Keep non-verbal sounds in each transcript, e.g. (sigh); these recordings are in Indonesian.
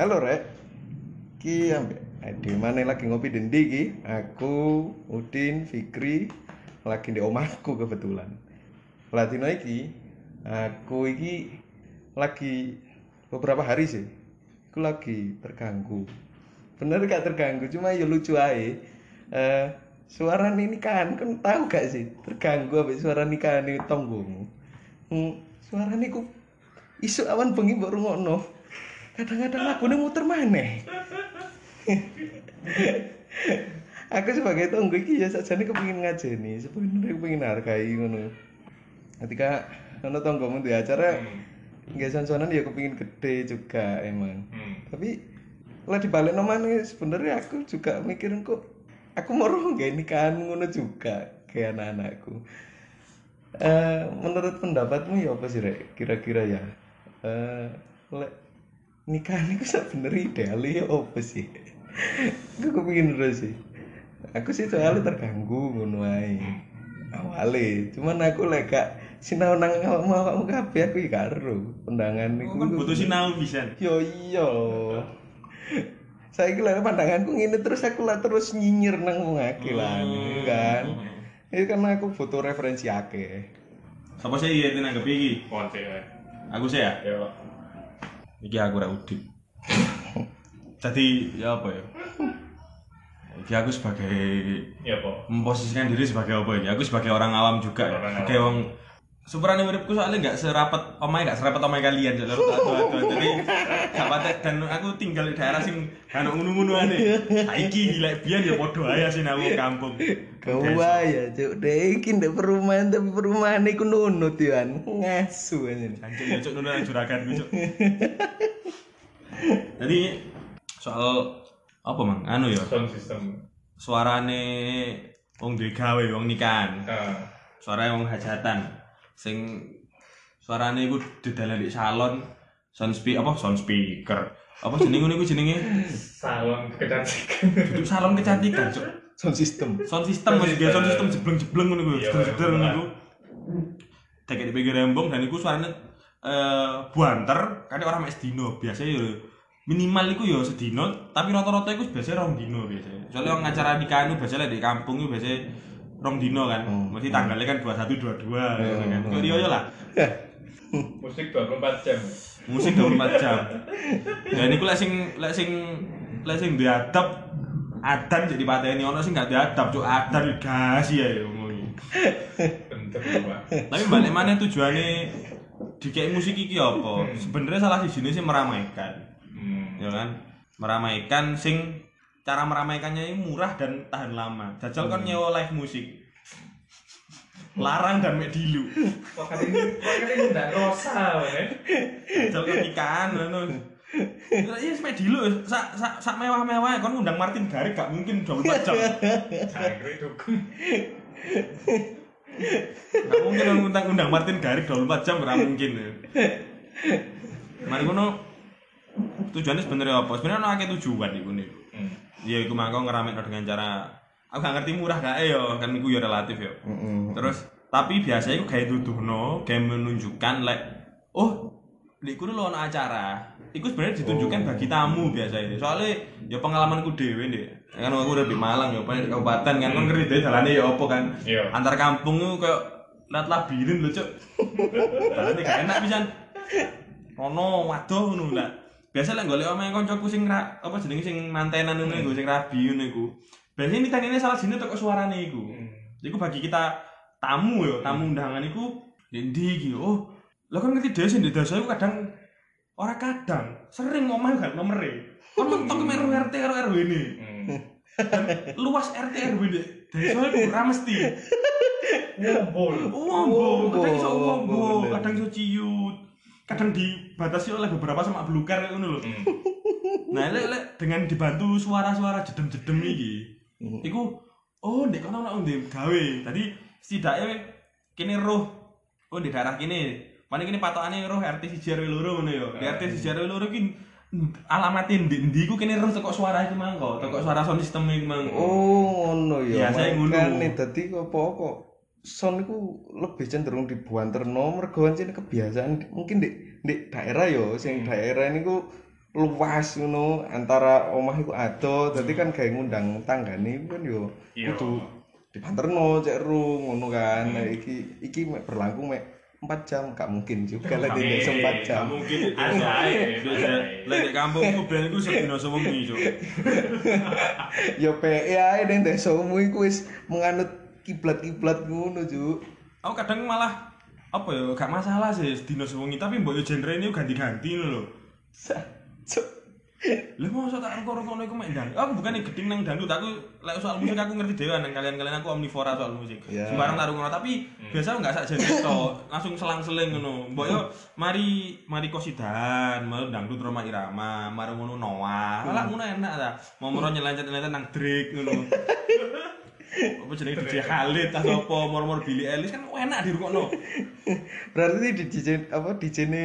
Hello, ding mana lagi ngopi dendi ki Aku, Udin, Fikri Lagi di omahku kebetulan. Latino iki Aku iki Lagi Beberapa hari sih Aku lagi terganggu. Bener gak terganggu? Cuma ya lucu aja eh, Suara ini kan Kan tahu gak sih? Terganggu abis suara nikahan ini tonggomu? Hmm, Suara ini ku Isu awan bengi mbok rungokno. Kadang-kadang lagunya muter maneh (laughs) aku sebagai tonggo iki ya sajane kepengin ngajeni. Sebenarnya kepengin hargai ngono. Ketika ono tonggomu di acara nggak sansonan ya kepengin gede juga emang. Tapi lah dibalik nomane sebenarnya aku juga mikirin kok aku mau nggak nikahan ngono juga kayak anak-anakku. Eh, menurut pendapatmu ya apa sih Rek? kira-kira ya? Eh lek nikahan itu sebenarnya ideal ya apa sih aku kepingin terus sih aku sih soalnya terganggu ngono ae awale cuman aku lek gak sinau nang awakmu awakmu kabeh aku ya karo undangan Aku iku kan butuh sinau bisa. yo iya saya kira pandanganku ngene terus aku lah terus nyinyir nang wong akeh lah kan itu karena aku butuh referensi akeh Sapa sih iya nanggep iki? Konce ya. Aku sih ya. Yo. Iki aku ra udip. Jadi ya apa ya? Iki aku sebagai Ya po. memposisikan diri sebagai apa ini? Aku sebagai orang awam juga ya. Orang Sebagai wong Superane uripku soalnya nggak serapat omai nggak serapat omai kalian jadi adu adu jadi gak patek dan aku tinggal di daerah sing kan unu unu ane saiki lek biyen ya podo aja sih namu kampung Kau ya, cuk. Dek iki ndek perumahan tapi perumahan iku nunut yan. Ngasu aja. Anjir ya cuk nuna juragan cuk. Jadi soal apa mang? Anu ya, Sound system. suarane wong duwe gawe wong nikahan. Ah. Suarane wong hajatan sing suarane iku didalan di salon sound speaker apa sound speaker. Apa jenenge ngono iku jenenge? Salon kecantikan. Duduk salon kecantikan, cuk. Sound system. Sound system Mas, biasa sound system. jebleng-jebleng ngono iku, Iya, jeder-jeder ngono iya. iku. Deket di pinggir rembong dan iku suaranya eh buanter, kan orang mek sedino, biasanya ya minimal iku ya sedino, tapi rata-rata iku biasanya rong dino biasanya. Soalnya orang acara nikahan itu biasanya di kampung itu biasanya rong dino kan. Hmm. Mesti tanggalnya kan 21 22 gitu kan. Hmm. Rio lah. (laughs) Musik 24 jam. Musik 24 jam. (laughs) Dan iku lek sing lek sing lek sing diadab adan jadi pateni ono sing gak diadab cuk adan gas ya Pak. Tapi balik mana tujuannya dikei musik iki apa? Sebenarnya salah siji sih meramaikan, Hmm. Ya kan? Meramaikan sing cara meramaikannya ini murah dan tahan lama. Jajal kan nyewa live musik. Larang dan mek dilu. Kok kali ini ndak rosa, ya? Jajal kan nikahan ngono. Iya, mek dilu sak sak sak mewah-mewah kon ngundang Martin Garrix gak mungkin 24 jam. Jangkrik dukung. Gak mungkin undang undang Martin Garrix 24 jam gak mungkin. Mari kono tujuannya sebenarnya apa? Sebenarnya akeh tujuan iku nih. Hmm. Ya iku mangko ngeramein dengan cara aku gak ngerti murah gak yo, kan iku ya relatif yo. Heeh. Terus tapi biasanya iku gawe tuduhno, gawe menunjukkan lek oh di kudu lo ono acara. Iku sebenarnya ditunjukkan bagi tamu biasanya. Soalnya ya pengalamanku dhewe nih. Kan aku udah di Malang ya, di kabupaten kan kan ngerti deh jalannya ya apa kan. Iya. Antar kampung tuh kayak liat labirin lho, Cuk. (laughs) Jalannya gak enak pisan. Rono waduh lah. Biasa lek golek omahe kancaku sing ra, apa jenenge sing mantenan ngono iku sing rabi ngono iku. Biasanya nitani salah sini teko suarane iku. Iku bagi kita tamu yo, tamu undangan iku ndi iki oh. Lah kan ngerti dhewe sing di desa iku kadang ora kadang, sering ngomong gak nomere. Kon mentok meru RT karo RW. Hmm. Luas RT RW deh. Desa iku ora mesti. Ngombol. Wombo, kadang iso wombo, bener. kadang iso ciut. Kadang dibatasi oleh beberapa sama belukar ngono lho. Hmm. (laughs) Nah, lek lek dengan dibantu suara-suara jedem-jedem iki, Hmm. iku oh ndek kono ono ndek gawe tadi setidaknya kene roh oh di daerah kene mana kene patokane roh RT siji RW loro ngono ya di RT siji RW loro ki alamatin ndi ndi ku kene roh tekok suara iki mangko tekok suara sound system iki mangko Oh, ngono ya. Biasanya ngono. Makane dadi apa kok son iku lebih cenderung dibuanterno mergo ancen kebiasaan mungkin di di daerah yo sing daerah niku luas ngono antara omah iku ado dadi kan gawe ngundang tanggane iku kan yo Iya. kudu dibanterno cek ru ngono kan. Nah, iki iki berlangsung mek 4 jam gak mungkin juga lah di desa 4 jam. mungkin Ada ae. (laughs) Lek di kampungku ben iku sedina sewengi cuk. (laughs) Yo PE ae ning desamu iku wis menganut kiblat-kiblat ngono juk aku kadang malah apa ya gak masalah sih sedina sewengi tapi mbok yo genre ini ganti-ganti lho Cuk. Lah masa tak rokok-rokok iku mek ndang. Aku bukan geding nang dangdut, aku lek soal musik aku ngerti dhewe nang kalian-kalian aku omnivora soal musik. Ya. Sembarang taruh ngono tapi biasa enggak sak jenis (coughs) to, langsung selang-seling ngono. Mbok yo mari mari kosidan, mau dangdut Roma Irama, mari ngono Noah. Lah ngono enak ta. Mau moro nyelancat-nyelancat nang Drake ngono. (laughs) Apa jenenge DJ Khalid atau apa moro-moro Billy Eilish kan enak dirukokno. berarti di DJ apa DJ ne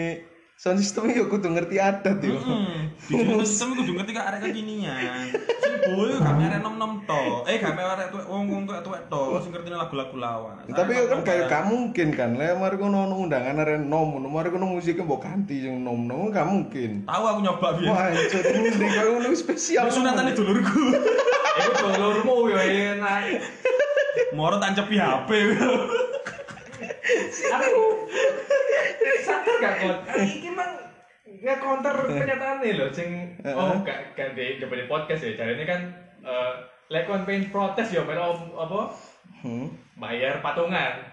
sound system yo kudu ngerti adat yo Hmm, DJ sistem kudu ngerti kak arek kekinian. Sing boyo gak arek nom-nom to. Eh gak arek tuwek wong-wong tuwek-tuwek to, sing ngerti lagu-lagu lawas. tapi yo kan kayak gak mungkin kan le mari kono ono undangan arek nom ngono mari kono musiknya mbok ganti sing nom nom gak mungkin Tahu aku nyoba biyen. wah cuk ndi kaya ngono spesial sunatane dulurku. Iku (laughs) dulurmu yo enak. Moro tancepi HP. Aku sadar gak kon? Iki mang nggak counter pernyataan nih loh, sing oh gak gak di coba di podcast ya. Caranya kan eh lek kon pengen protes ya, melo apa hmm. bayar patungan.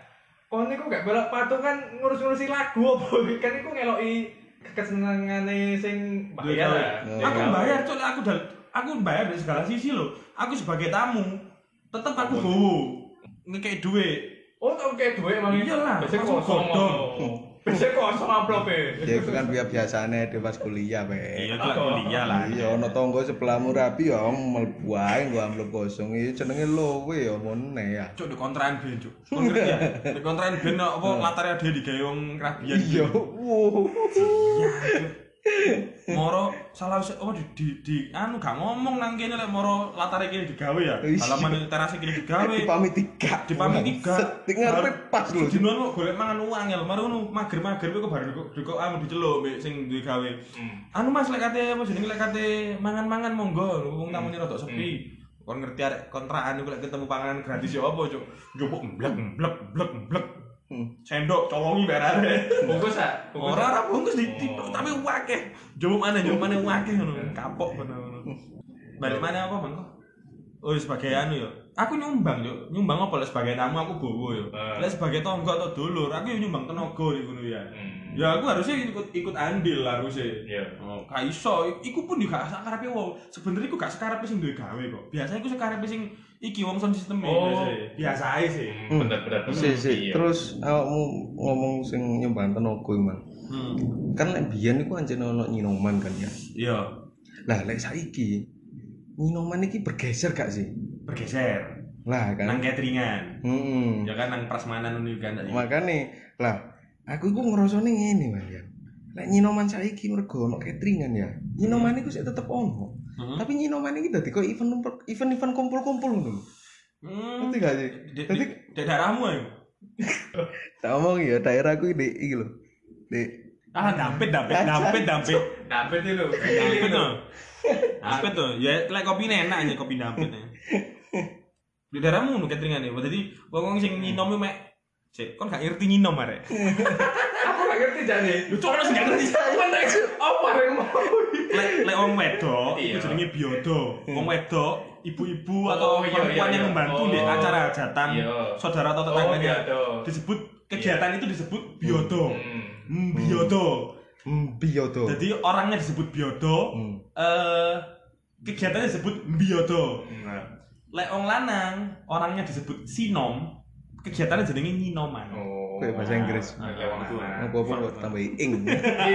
Kon niku gak belok patungan ngurus-ngurusi lagu apa (laughs) kan iku ngeloki kesenengane sing bayar. Ya. Aku bayar cuk aku dal aku bayar dari segala sisi loh. Aku sebagai tamu tetep aku gowo. Ngekek duit. Oh, tau kayak duit emang Iyalah, Biasanya kosong. Biasanya kosong amplop ya itu kan biar biasanya dia pas kuliah pe Iya itu lah kuliah lah. iya ono tonggo sebelahmu rapi ya mlebu ae gua amplop kosong iki jenenge lowe ya mone ya Cuk di kontrakan ben cuk. Kon ngerti ya? Di kontrakan ben apa latarnya dia digawe wong kerabian. iya wow Iya, Cuk. Moro salah se- apa di, di, di anu gak ngomong nang kene lek moro latare kene digawe ya. Halaman teras kene digawe. dipamit tiga Dipamit tiga. Ngarepe pas lho Dino kok golek mangan uang ya. Mari ngono mager-mager kok baru kok kok anu diceluk mbek sing digawe. Anu Mas lek kate apa jenenge lek kate mangan-mangan monggo wong tamune rada sepi. Kon ngerti arek kontrakan iku lek ketemu panganan gratis ya apa, Cuk? Njupuk mblek mblek mblek mblek. Sendok colongi berare. Bungkus ah. Bungkus Ora ora bungkus di, di tapi wakeh. Njupuk mana njupuk mana wakeh ngono. Kapok ngono. Balik mana apa, Bang? Oh, sebagai anu ya. Aku nyumbang yo. Nyumbang apa lek sebagai tamu aku gowo yo. Eh. Lek sebagai tonggo atau dulur, aku yo nyumbang tenaga nih ngono ya. Hmm. Ya aku harusnya ikut ikut andil lah harusnya. Iya. Oh, gak iso, iku pun juga sakarepe wong. Sebenarnya iku gak sakarepe sing duwe gawe kok. Biasanya iku sakarepe sing iki wong sound system Oh. biasa. Biasa ae sih. Hmm, Bener-bener. si si Iya. terus awakmu ngomong sing nyumbang tenaga Mang. Hmm. kan lek biyen iku anjen ono nyinoman kan ya Iya, lah lek saiki nyinoman iki bergeser gak sih bergeser. lah Nang kan cateringan. hmm. Ya kan nang prasmanan ngono kan makane lah aku iku ngrasane ngene Mas ya lek nyinoman saiki mergo ono cateringan ya nyinoman iku sik tetep ono Hmm. tapi nyinoman iki dadi kok event event event kumpul-kumpul ngono. Hmm. ngerti gak sih Di, Dadi di, di daerahmu ya? (laughs) tak ngomong ya daerahku di iki lho di Ah, dampet, dampet, dampet, dampet. Dampet itu. Dampet tuh. Dampet tuh. Ya, lek kopi enak aja kopi dampet. ya. (laughs) Di daerahmu nu cateringan ya. Jadi wong sing nyinom mek Cek, kon gak ngerti nyinom arek. (laughs) Aku gak ngerti jadi. Lu cok sing gak ngerti. Mana apa yang mau? Lek lek wong wedok Iya. itu jenenge biodo. Wong wedok, ibu-ibu Oh, atau iya, perempuan iya, yang iya. membantu di Oh. acara hajatan Iya. saudara atau Oh, tetangganya. biodo. Disebut kegiatan itu disebut biodo. Hmm. Hmm, biodo. hmm, biodo Jadi orangnya disebut biodo, hmm. eh kegiatannya disebut biodo. Lek wong lanang, orangnya disebut sinom, kegiatannya jenenge nyinoman. Oh. Kayak bahasa Inggris. Ah, lewat Betul. mana. Apa-apa kok tambahi ing.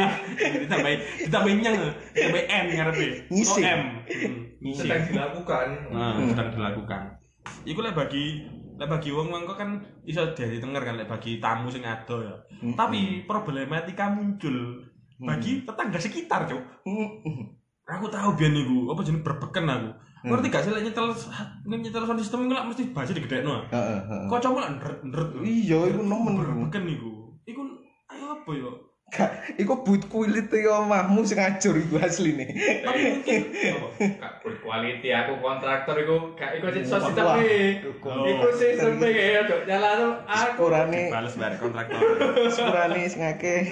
(laughs) ditambahi ditambahi nyeng ditambahi n ngarepe Ngising. Oh, m Hmm, ngising Sedang dilakukan. nah, sedang dilakukan iku lek bagi lek bagi wong mangko kan iso dadi tenger kan lek bagi tamu sing ado ya Hmm. tapi problematika muncul bagi tetangga sekitar cuk aku tahu biyen niku apa jeneng berbeken aku ngerti gak sih lek nyetel nyetel sound system iku lek mesti baca digedekno Heeh, heeh. kocokmu lek ndret-ndret Iya, iku nemen. berbeken niku iku ayo apa yo Gak, iku but kulit e omahmu sing ngajur iku asline. tapi mungkin Gak berkualiti aku kontraktor iku gak iku Wah, sistem Oh. Iku sistem ya dok nyalano aku. Sepurane, bales bare kontraktor sepurane sing akeh.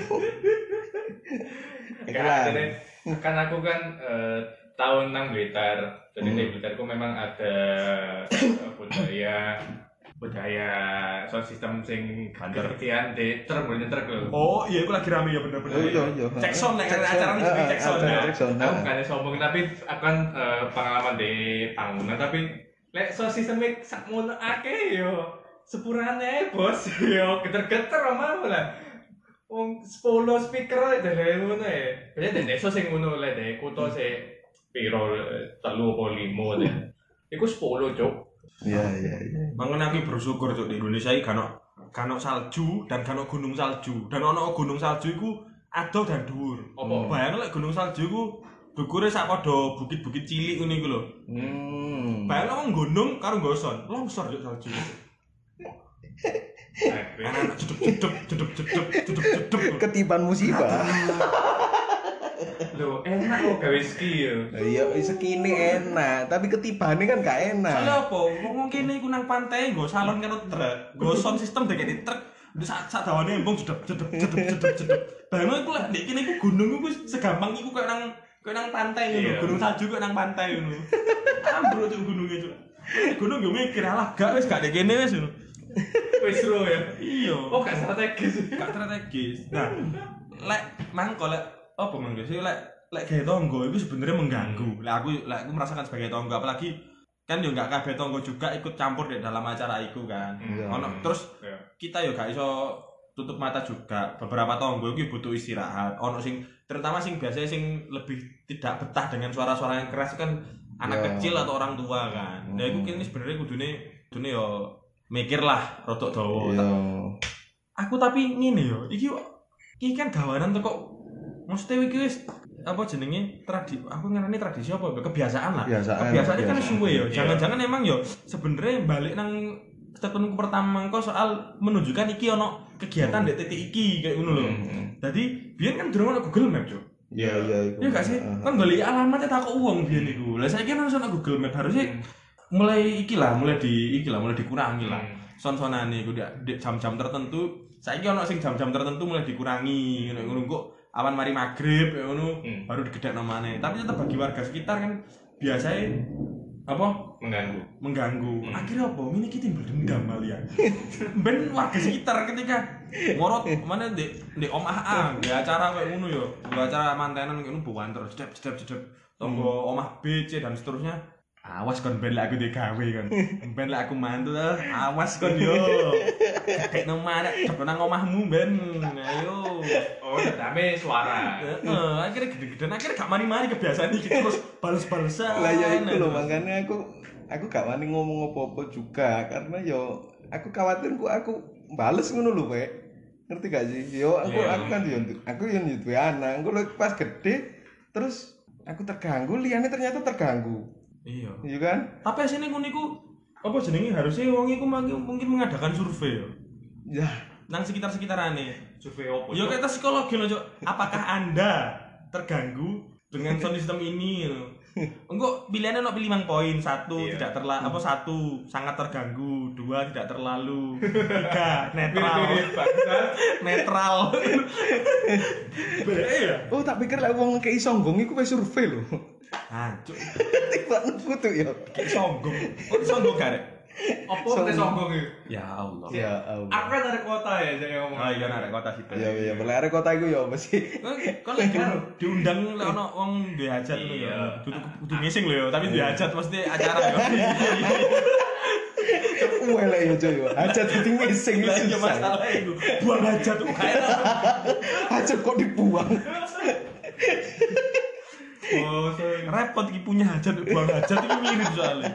Gak kan aku kan eh, tahun nang Blitar. Jadi Hmm. di Blitarku memang ada eh, budaya budaya sound system sing Banter. kecian di truk boleh truk. Oh iya, aku lagi rame ya bener-bener. Oh, iya, iya. Cek sound nek acara ini jadi Ah, cek sound ya. Aku bukan sombong tapi akan eh, pengalaman di panggungan tapi lek sound systemnya sakmono akeh yo sepurane bos (laughs) yo geter-geter omahmu lah. Wong 10 speaker dari ngono ya. Biasanya di desa sing ngono lek kutha sing piro eh, telu apa limo deh. Iku 10 cuk. Iya, iya, iya. Mangen aku bersyukur cuk di Indonesia iki kan kan salju dan kan gunung salju. Dan ono gunung salju iku ado dan dhuwur. Apa? Bayangno lek gunung salju iku dukure sak padha bukit-bukit cilik ngene iku lho. Hmm. Bayangno wong gunung karo goson, longsor cuk salju. Anak jedep jedep jedep jedep jedep jedep. Ketiban musibah. Lho, enak kok gawe ski. Lah Iya, sekini enak, tapi ketibane kan gak enak. Soalnya apa? Wong kene iku nang pantai nggo salon karo truk, nggo sound system dek di truk. Udah sak sak dawane embung jedep jedep jedep jedep jedep. Bayangno iku lek ndek kene iku gunung iku segampang iku kayak nang kayak nang pantai ngono. Iya. Gunung salju kayak nang pantai ngono. Ambruk cuk gununge cuk. Gunung yo mikir alah gak wis gak dek kene wis ngono. Wis ya. Iya. Oh, gak strategis. gak strategis. Nah, lek mangko lek apa mangko sih lek lek gawe tonggo itu sebenarnya mengganggu. Lek aku lek aku merasakan sebagai tonggo apalagi kan yo gak kabeh tonggo juga ikut campur di dalam acara iku kan. Iya. Ono terus Iya. kita yo gak iso tutup mata juga. Beberapa tonggo itu butuh istirahat. Ono sing terutama sing biasanya sing lebih tidak betah dengan suara-suara yang keras kan anak Iya. kecil atau orang tua kan. Nah, iku Hmm. kini sebenarnya kudune kudune yo mikir lah rotok dawa. Iya. aku tapi ngene yo iki iki kan gawanan teko mesti iki wis apa jenenge tradi aku ngarani tradisi apa kebiasaan lah Kebiasaan, kebiasaan kan suwe yo Iya. jangan-jangan emang yo sebenarnya balik nang statementku pertama kok soal menunjukkan iki ono kegiatan di titik iki kayak ngono lho Hmm. jadi biyen kan durung ono Google Map cuk Iya, iya iku. Iya gak sih? Kan golek alamatnya tak kok uang biyen iku. Lah saiki kan ono Google Map harusnya mulai iki lah, mulai di iki lah, mulai dikurangi lah. Son-sonane iku di jam-jam tertentu. Saiki ono sing jam-jam tertentu mulai dikurangi ngono ngono kok awan mari maghrib ya ngono Hmm. baru digedekno maneh. Tapi tetap bagi warga sekitar kan biasanya apa Mengganggu. mengganggu. Hmm. Akhirnya apa? Ini kita timbul dendam kalian. (laughs) ben warga sekitar ketika ngorot mana di di omah A, di acara kayak ngono yo. Di acara mantenan kayak ngono buan terus cedep cedep cedep. Tonggo omah B, C dan seterusnya. Awas kon ben lek aku digawe kan. Ben lek aku mantu ah. Awas kon yo. (laughs) Kayak nang mana cepet nang omahmu ben. Ayo. Oh, dame suara. Heeh, akhirnya gede-gedean akhirnya gak mari-mari kebiasaan iki terus bales-balesan. Lah ya iku lho makanya aku aku gak wani ngomong apa-apa juga karena yo aku khawatir ku aku bales ngono lho, Pak. Ngerti gak sih? Yo aku Iya. aku kan yo aku yo duwe anak, aku lho pas gede terus aku terganggu, liane ternyata terganggu. Iya. Iya kan? Tapi asine ngono iku apa jenenge harusnya wong iku mungkin mengadakan survei yo. Ya, Nang sekitar-sekitarane. Survei opo? Yo Cuk? kita psikologi loh, Cok. Apakah Anda terganggu dengan sound system ini? gitu? Engko pilihannya no pilih lima poin. Satu Iya. tidak terlalu apa satu sangat terganggu, dua tidak terlalu, tiga (laughs) netral. Netral. (laughs) Ya? oh tak pikir lek wong kei sombong iku wis survei lho. Hancur. (laughs) Tiba kutu yo. Kayak sombong. Kok sombong gak, Rek? Apa nek sombong iki? Ya Allah. Ya Allah. Aku kan dari kota ya, jadi ngomong. Oh iya narek kota situ. Ya ya belare kota iku yo apa sih? Kan lagi diundang lek ono wong duwe hajat lho ya. Iya. Kudu kudu ngising lho ya, tapi duwe hajat mesti acara ya. (laughs) Yo Cuk yo. Hajat dadi ngising Lah iya masalah itu. Buang hajat enak. (laughs) Hajat kok dibuang. Oh, Repot iki punya hajat buang hajat itu mirip soalnya.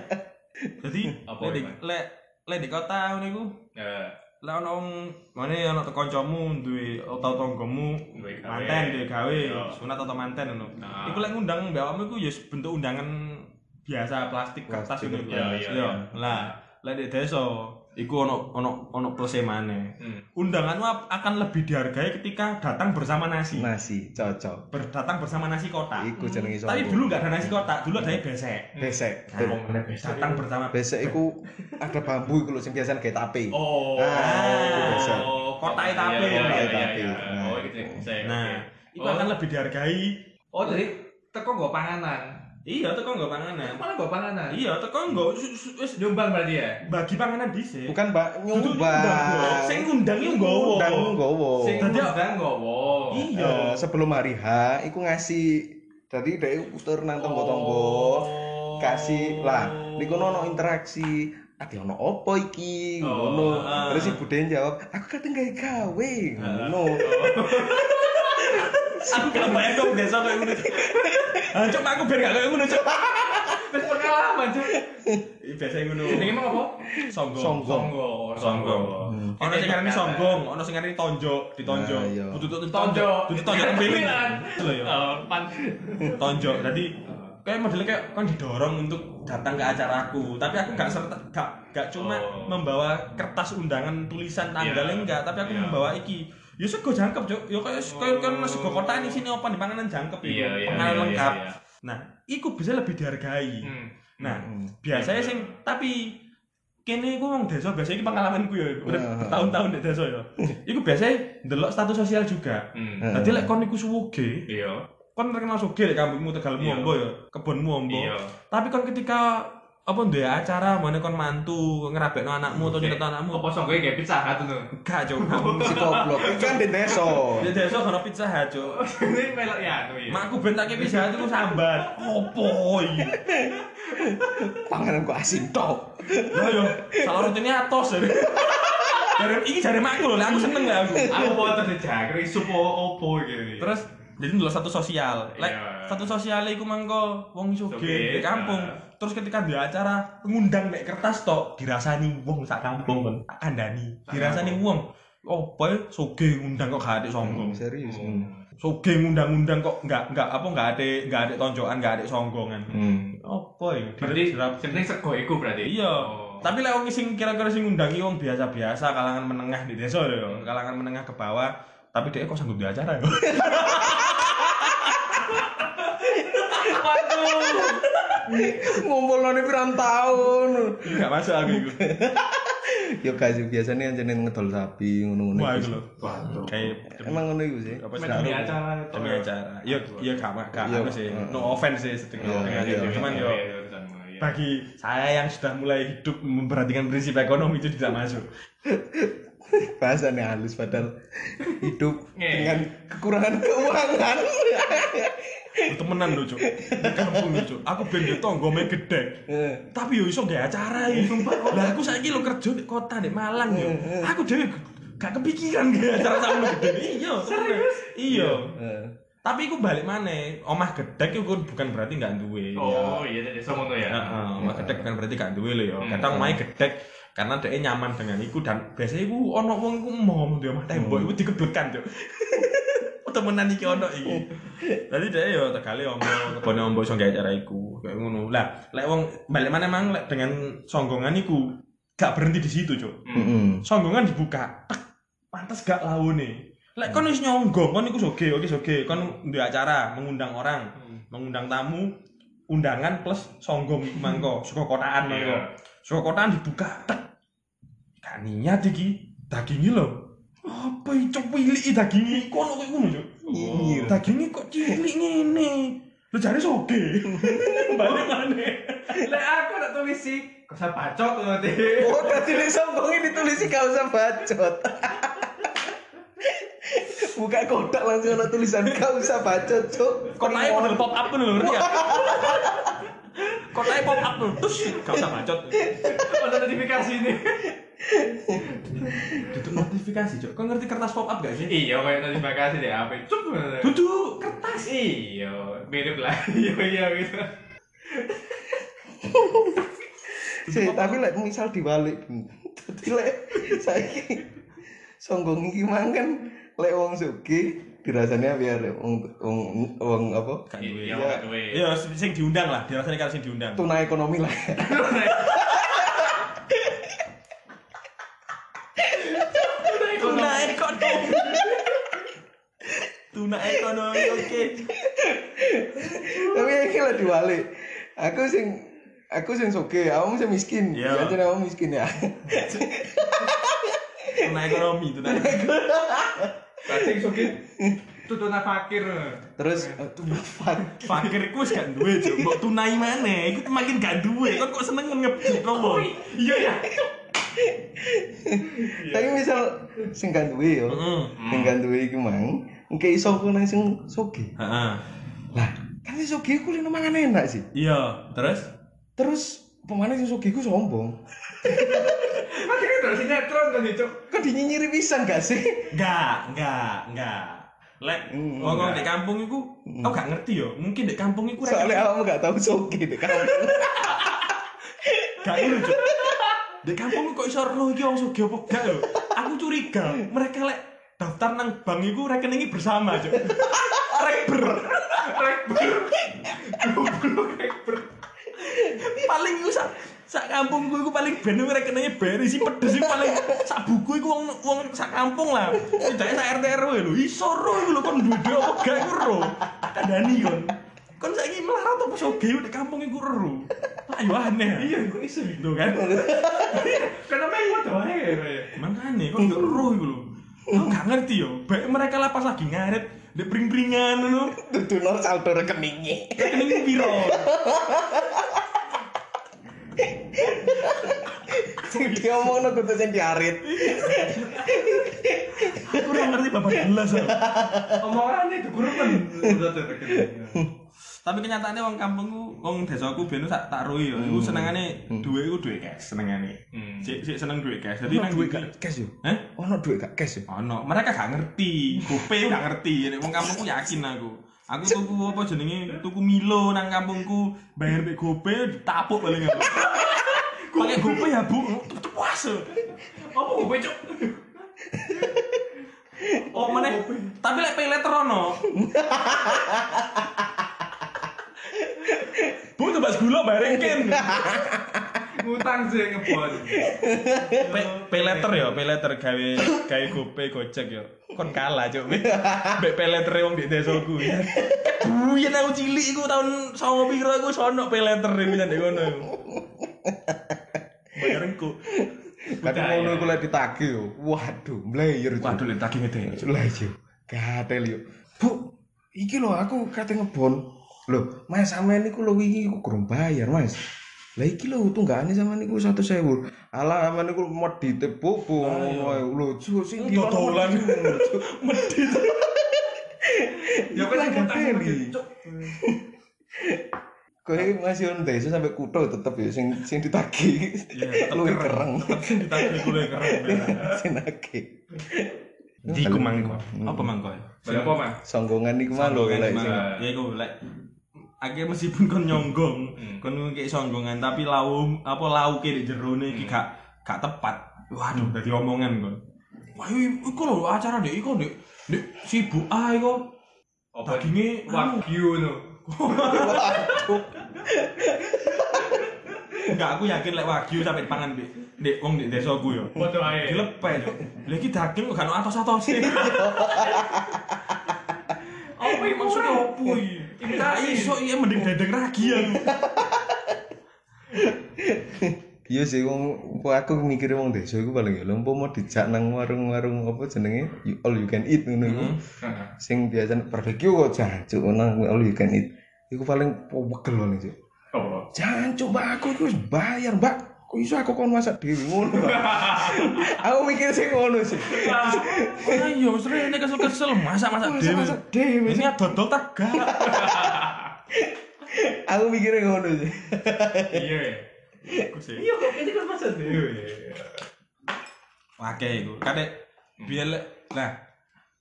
Jadi Apa, lek Mas? lek lek di kota ngono iku eh Lah ono wong mane ono kancamu duwe utawa tanggamu manten duwe gawe, sunat atau manten ngono. Nah. Iku lek ngundang mbak awakmu iku ya bentuk undangan biasa plastik kertas ngono. iya, iya, Iya. iya. Lah, lek di desa iku ono ono ono plus maneh. Hmm. Undanganmu akan lebih dihargai ketika datang bersama nasi. Nasi cocok. Berdatang bersama nasi kotak. Iku jenenge Tapi sopo? dulu nggak ada nasi kotak, dulu ada besek. besek. Nah, datang bersama Besek iku ada bambu iku lho sing kayak tape. Oh. Ah, itu biasa. Kotak Iya, tape. iya, iya, Kotak iya, tape. iya. Nah. Oh, gitu. Saya, Nah, itu Oh. akan lebih dihargai. Oh, jadi teko nggo panganan. Iya, teko nggak panganan. Malah nggo panganan. Iya, teko su- wis Nyumbang berarti ya? bagi panganan dhisik. Bukan Mbak nyumbang. Sing ngundang yo nggowo. Undang nggowo. Sing ngundang nggowo. Iya. Eh, sebelum hari H iku ngasih jadi dia puter nang tonggo-tonggo kasih lah niku ono interaksi Ati ono opo iki Oh, ngono ah. terus ibu Den jawab aku kadang gawe gawe ngono (laughs) Aku gak bayang kok desa kayak ngono. Ah, cok aku biar gak kayak ngono, cok. Wis pengalaman, Cuk. Ih, Biasa ngono. Jenenge emang apa? Songgong. Songgong. Songgong. Ono sing ngarani songgong, ono sing ngarani tonjok, ditonjok. Nah, iya. Tonjok. Kudu tonjok kembiling. Kemilan. Lho ya. Oh, pan. tonjok jadi kayak modelnya kayak kan didorong untuk datang ke acaraku tapi aku gak serta gak gak cuma Oh. membawa kertas undangan tulisan tanggalnya Iya. enggak tapi aku Iya. membawa iki ya sego jangkep cok ya kayak kayak kan sego kotak ini sini apa di panganan jangkep itu Iya, iya, panganan iya, lengkap. nah iku bisa lebih dihargai. Hmm. nah Hmm. biasanya Iya, sing tapi kene iku wong desa biasanya iki pengalamanku ya (laughs) udah bertahun-tahun di desa ya. Iku biasanya ndelok status sosial juga. Hmm. Dadi lek kon iku suwuge, Iya. kon terkenal sugih lek kampungmu Tegalmu ombo ya, kebonmu ombo. Tapi kon ketika apa duwe acara? Mana kon mantu ngerabekno anakmu atau nyedot anakmu? Apa songgoe kayak pizza hut tuh? gak cuk. Si (laughs) goblok. Itu kan di desa ya desa kono pizza hut cuk. Ini melok ya anu ya. makku ben tak pizza hut iku sambat. Opo iki panganan kok asin tok. Lah yo salah rutine atos dari dari iki jare makku lho lek aku seneng gak aku. Aku mau terus jagri sup opo gitu. terus jadi dulu satu sosial lek Iya. satu sosial iku mangko wong Sugih, di kampung nah. terus ketika di acara ngundang mek kertas tok dirasani wong sak kampung kan tak kandani dirasani wong opo ya sugih ngundang kok gak ada sombong serius Hmm. sugih ngundang-ngundang kok nggak nggak apa nggak ada nggak ada tonjokan nggak ada songgongan hmm. opo ya Berarti sebenarnya sego iku berarti. iya Oh. tapi lek wong sing kira-kira sing ngundangi wong biasa-biasa kalangan menengah di desa lho kalangan menengah ke bawah tapi dia kok sanggup di acara ya? Ngumpul noni pirang tahun. Nggak masuk aku itu. Yo guys biasanya yang jenis ngedol sapi ngono-ngono wah itu loh. Kayak emang ngono iku sih? Apa sih di acara. demi acara. Ya ya gak gak apa sih. no offense sih sedikit Iya, dengan iya, itu iya. cuman yo iya. bagi saya yang sudah mulai hidup memperhatikan prinsip ekonomi itu tidak masuk bahasannya halus padahal hidup dengan kekurangan keuangan. Temenan di kampung lho cuk. Aku ben yo tanggane gede Eh, tapi yo iso gak acara iki. Lah aku saiki lho kerja di kota di Malang yo. Aku dhewe gak kepikiran gak acara sama gede iya serius? Iya. Eh. tapi aku balik mana omah gedek itu bukan berarti gak duwe Oh, iya jadi somono ya. Heeh, omah gedek bukan berarti gak duwe ya. Hmm. kadang omahnya gedek karena dia nyaman dengan iku dan biasanya iku ono wong iku mau di omah tembok iku dikebutkan cuk (laughs) temenan iki ono iki Jadi dia yo tegale ombo kebone ombo iso gawe cara iku kayak ngono. Lah, lek wong balik mana emang lek dengan songgongan iku gak berhenti di situ, Cuk. Mm-mm. Songgongan dibuka, tek, pantas gak laune. Lek kon wis nyonggong, kon iku soge, oke soge, kon di acara mengundang orang, mengundang tamu, undangan plus songgong mangko, suka kotaan mangko. Iya. Suka kotaan dibuka, tek. Gak niat iki, dagingnya lho. Apa itu pilih dagingnya kono kayak ngono, Cuk. Nyinyir. dagingnya kok cilik ngene lu cari soge (laughs) balik mana Lek aku nak tulis sih, kok usah bacot nanti. Oh, tadi nek sombongnya ditulis gak usah bacot. (laughs) Buka kotak langsung ada tulisan gak usah bacot, Cuk. kok naik model pop up lho ngerti gak (laughs) Kotanya pop up tuh, terus gak usah bacot. Ada notifikasi ini. Tutup notifikasi, Cok. Kau ngerti kertas pop up gak sih? Iya, kayak notifikasi deh HP. Cup. Duduk kertas. Iya, mirip lah. (laughs) Iya, iya gitu. Sih, tapi lek misal dibalik. Dadi lek saiki songgong iki mang kan lek wong sugih dirasanya biar wong wong wong apa? Gak duwe. Iya, duwe. Iya, sing diundang lah, dirasani karo sing diundang. Tuna ekonomi lah. Tuna ekonomi. Tuna ekonomi, oke. tapi iki lek dibalik. Aku sing aku sing sugih, awakmu sing miskin. Iya. Jangan awakmu miskin ya. Tuna ekonomi, tuna. Kasih sugih. Tutuna fakir. Terus eh, tuna fak. Fakir ku wis gak duwe. Mbok tunai maneh, iku makin gak duwe. Kok kok seneng ngebut kok. Iya ya. Tapi misal sing gak duwe yo. Heeh. Sing gak duwe iki mang, engke iso ku nang sing sugih. Heeh. Lah, kan sing sugih ku lho mangan enak sih. Iya, terus Terus pemane sing sugih ku sombong. (laughs) Mati kan dari sinetron kan itu. Kok dinyinyiri pisan gak sih? Enggak, enggak, enggak. Lek Hmm, ngomong di kampung iku, aku gak ngerti yo. Mungkin di kampung iku rek- Soalnya awakmu gak tahu sugih deh kan. (laughs) gak Cuk. Di kampung kok iso roh iki wong apa gak lho. Aku curiga, mereka lek daftar nang bank iku rekeningi bersama, Cuk. (laughs) Rekber. Rekber. Goblok rekber. paling iku sak sak kampungku iku paling ben iku rekeningnya beri sih pedes iku paling sak buku iku wong wong sak kampung lah. Setidaknya sak RT RW lho. Iso roh iku lho kon duwe apa gak iku roh. Kandani kon. Kon saiki melarat apa soge di kampung iku roh. Ayo aneh. Iya, kok iso Tuh kan. Karena main wadah wae ya. Makanya kok gak roh iku lho. Aku gak ngerti yo. Baik mereka lah pas lagi ngaret di pring-pringan ngono. Dudu nol saldo rekeningnya. Rekening piro? Sing diomongno kudu sing diarit. Aku ora ngerti gurukan. Udah tuh rekening. Tapi kenyataannya wong kampungku, wong desaku biyen sak tak roi ya. Iku senengane duwe iku duwe cash senengane. Hmm. Sik sik seneng duwe cash. Dadi nang duit duwe gak cash yo. Hah? Ono duit gak cash yo. Ono, mereka gak ngerti. Gope gak ngerti. Wong kampungku yakin aku. Aku tuku apa jenenge? Tuku Milo nang kampungku, bayar mek Gope ditapuk paling aku. (laughs) Pakai Gope ya, Bu. Puas. Apa gue cok? Oh, meneh. Tapi lek pay letter ono. Bu tebas gula bayar ken. Ngutang sih ngebon. pay, letter ya, pay letter gawe gawe GoPay Gojek ya. Kon kalah, Cuk. Mbek pay letter wong di desaku. Buyen aku cilik iku tahun 9 piro aku sono letter iku jan ngono iku. Bayarku. Kadang ngono iku lek ditagih yo. Waduh, mlayer. Waduh, lek tagih ngedeni. Lah yo. Gatel yo. Bu, iki lho aku kate ngebon. Loh, Mas sampean niku lho wingi iku kurang bayar, Mas. Lah iki lho tunggakane sampean niku 100.000. Alah sampean niku medite bobo ngono ae. Lho, (laughs) Cuk, sing di Dodolan. Medit. Ya kan Iku sama cok. Kowe masih on desa sampai kutho tetep ya sing sing ditagih. Iya, tetep Luwih kereng. Tetep ditagih kuwi kereng. (laughs) (laughs) Sing nagih. Di ku mangko. Apa mangko? Balik apa mah? Songgongan niku mah lho sing Ya iku lek akhirnya meskipun kon nyonggong, Hmm. kon kayak songgongan tapi lau apa lauke di jerone iki gak gak tepat. Waduh, dadi omongan kon. Wah, iku lho acara dek iku dek dek sibuk ah iku. Apa Dagingnya anu. wagyu no. (laughs) Enggak, aku yakin lek wagyu sampe pangan dek dek wong dek desaku yo. Waduh ae. Dilepeh yo. Lha iki daging kok gak ono atos-atose. (laughs) Apa iki Maksudnya opo iki? Imitasi. Iso iya mending dedeng ragi aku. Iya sih wong aku mikir wong desa iku paling ya lho mau dijak nang warung-warung apa jenenge you- all you can eat ngono iku. Hmm. Sing biasa barbecue kok jancuk nang all you can eat. Iku paling pegel paling cuk. Apa? Jancuk Mbak aku iku bayar, Mbak. Kok iso aku kon masak dhewe ngono. (laughs) Aku mikir sih ngono sih. Ayo, wis rene kesel-kesel masak-masak dhewe. Masak-masak dhewe. Ini dodol tegak. (laughs) Aku mikirnya ngono sih. Iya. Sih. Iya kok ini kan masa dhewe. Oke iku. Kadek biar nah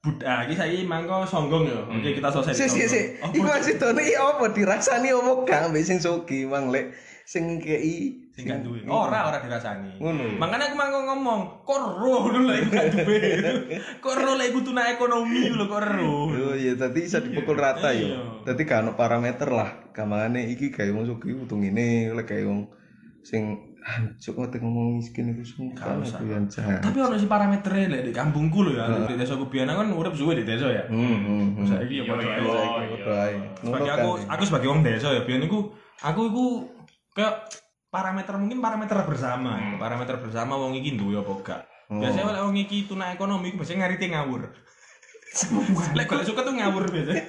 Buddha iki saiki mangko songgong ya. Oke kita selesai. Si si si. Oh, Iku masih tone iki apa dirasani apa gak ambek sing sogi mang lek sing kei sing gak duwe. Ora ora dirasani. Ngono. Makanya aku mangko ngomong, kok roh (laughs) lho lek gak duwe. (laughs) Kok roh lek ekonomi lho kok roh. Oh iya, tadi bisa dipukul rata Iya. ya. Tadi gak ono parameter lah. Gamane iki gawe wong sugih utung ngene, lek gawe wong sing hancur kok ngomong miskin Gak usah. aku yang jahat. Tapi ono sih parameternya lek di kampungku lho ya. Di desa Kubiana kan urip suwe di desa ya. Hmm, hmm, hmm. Saiki ya Iya, padha iya. ae. Sebagai kan. aku aku sebagai wong desa ya biyen iku aku iku kayak parameter mungkin parameter bersama ya. parameter bersama wong iki duwe apa gak biasanya oleh wong iki tuna ekonomi iku biasanya ngarite ngawur (laughs) lek golek suka tuh ngawur biasanya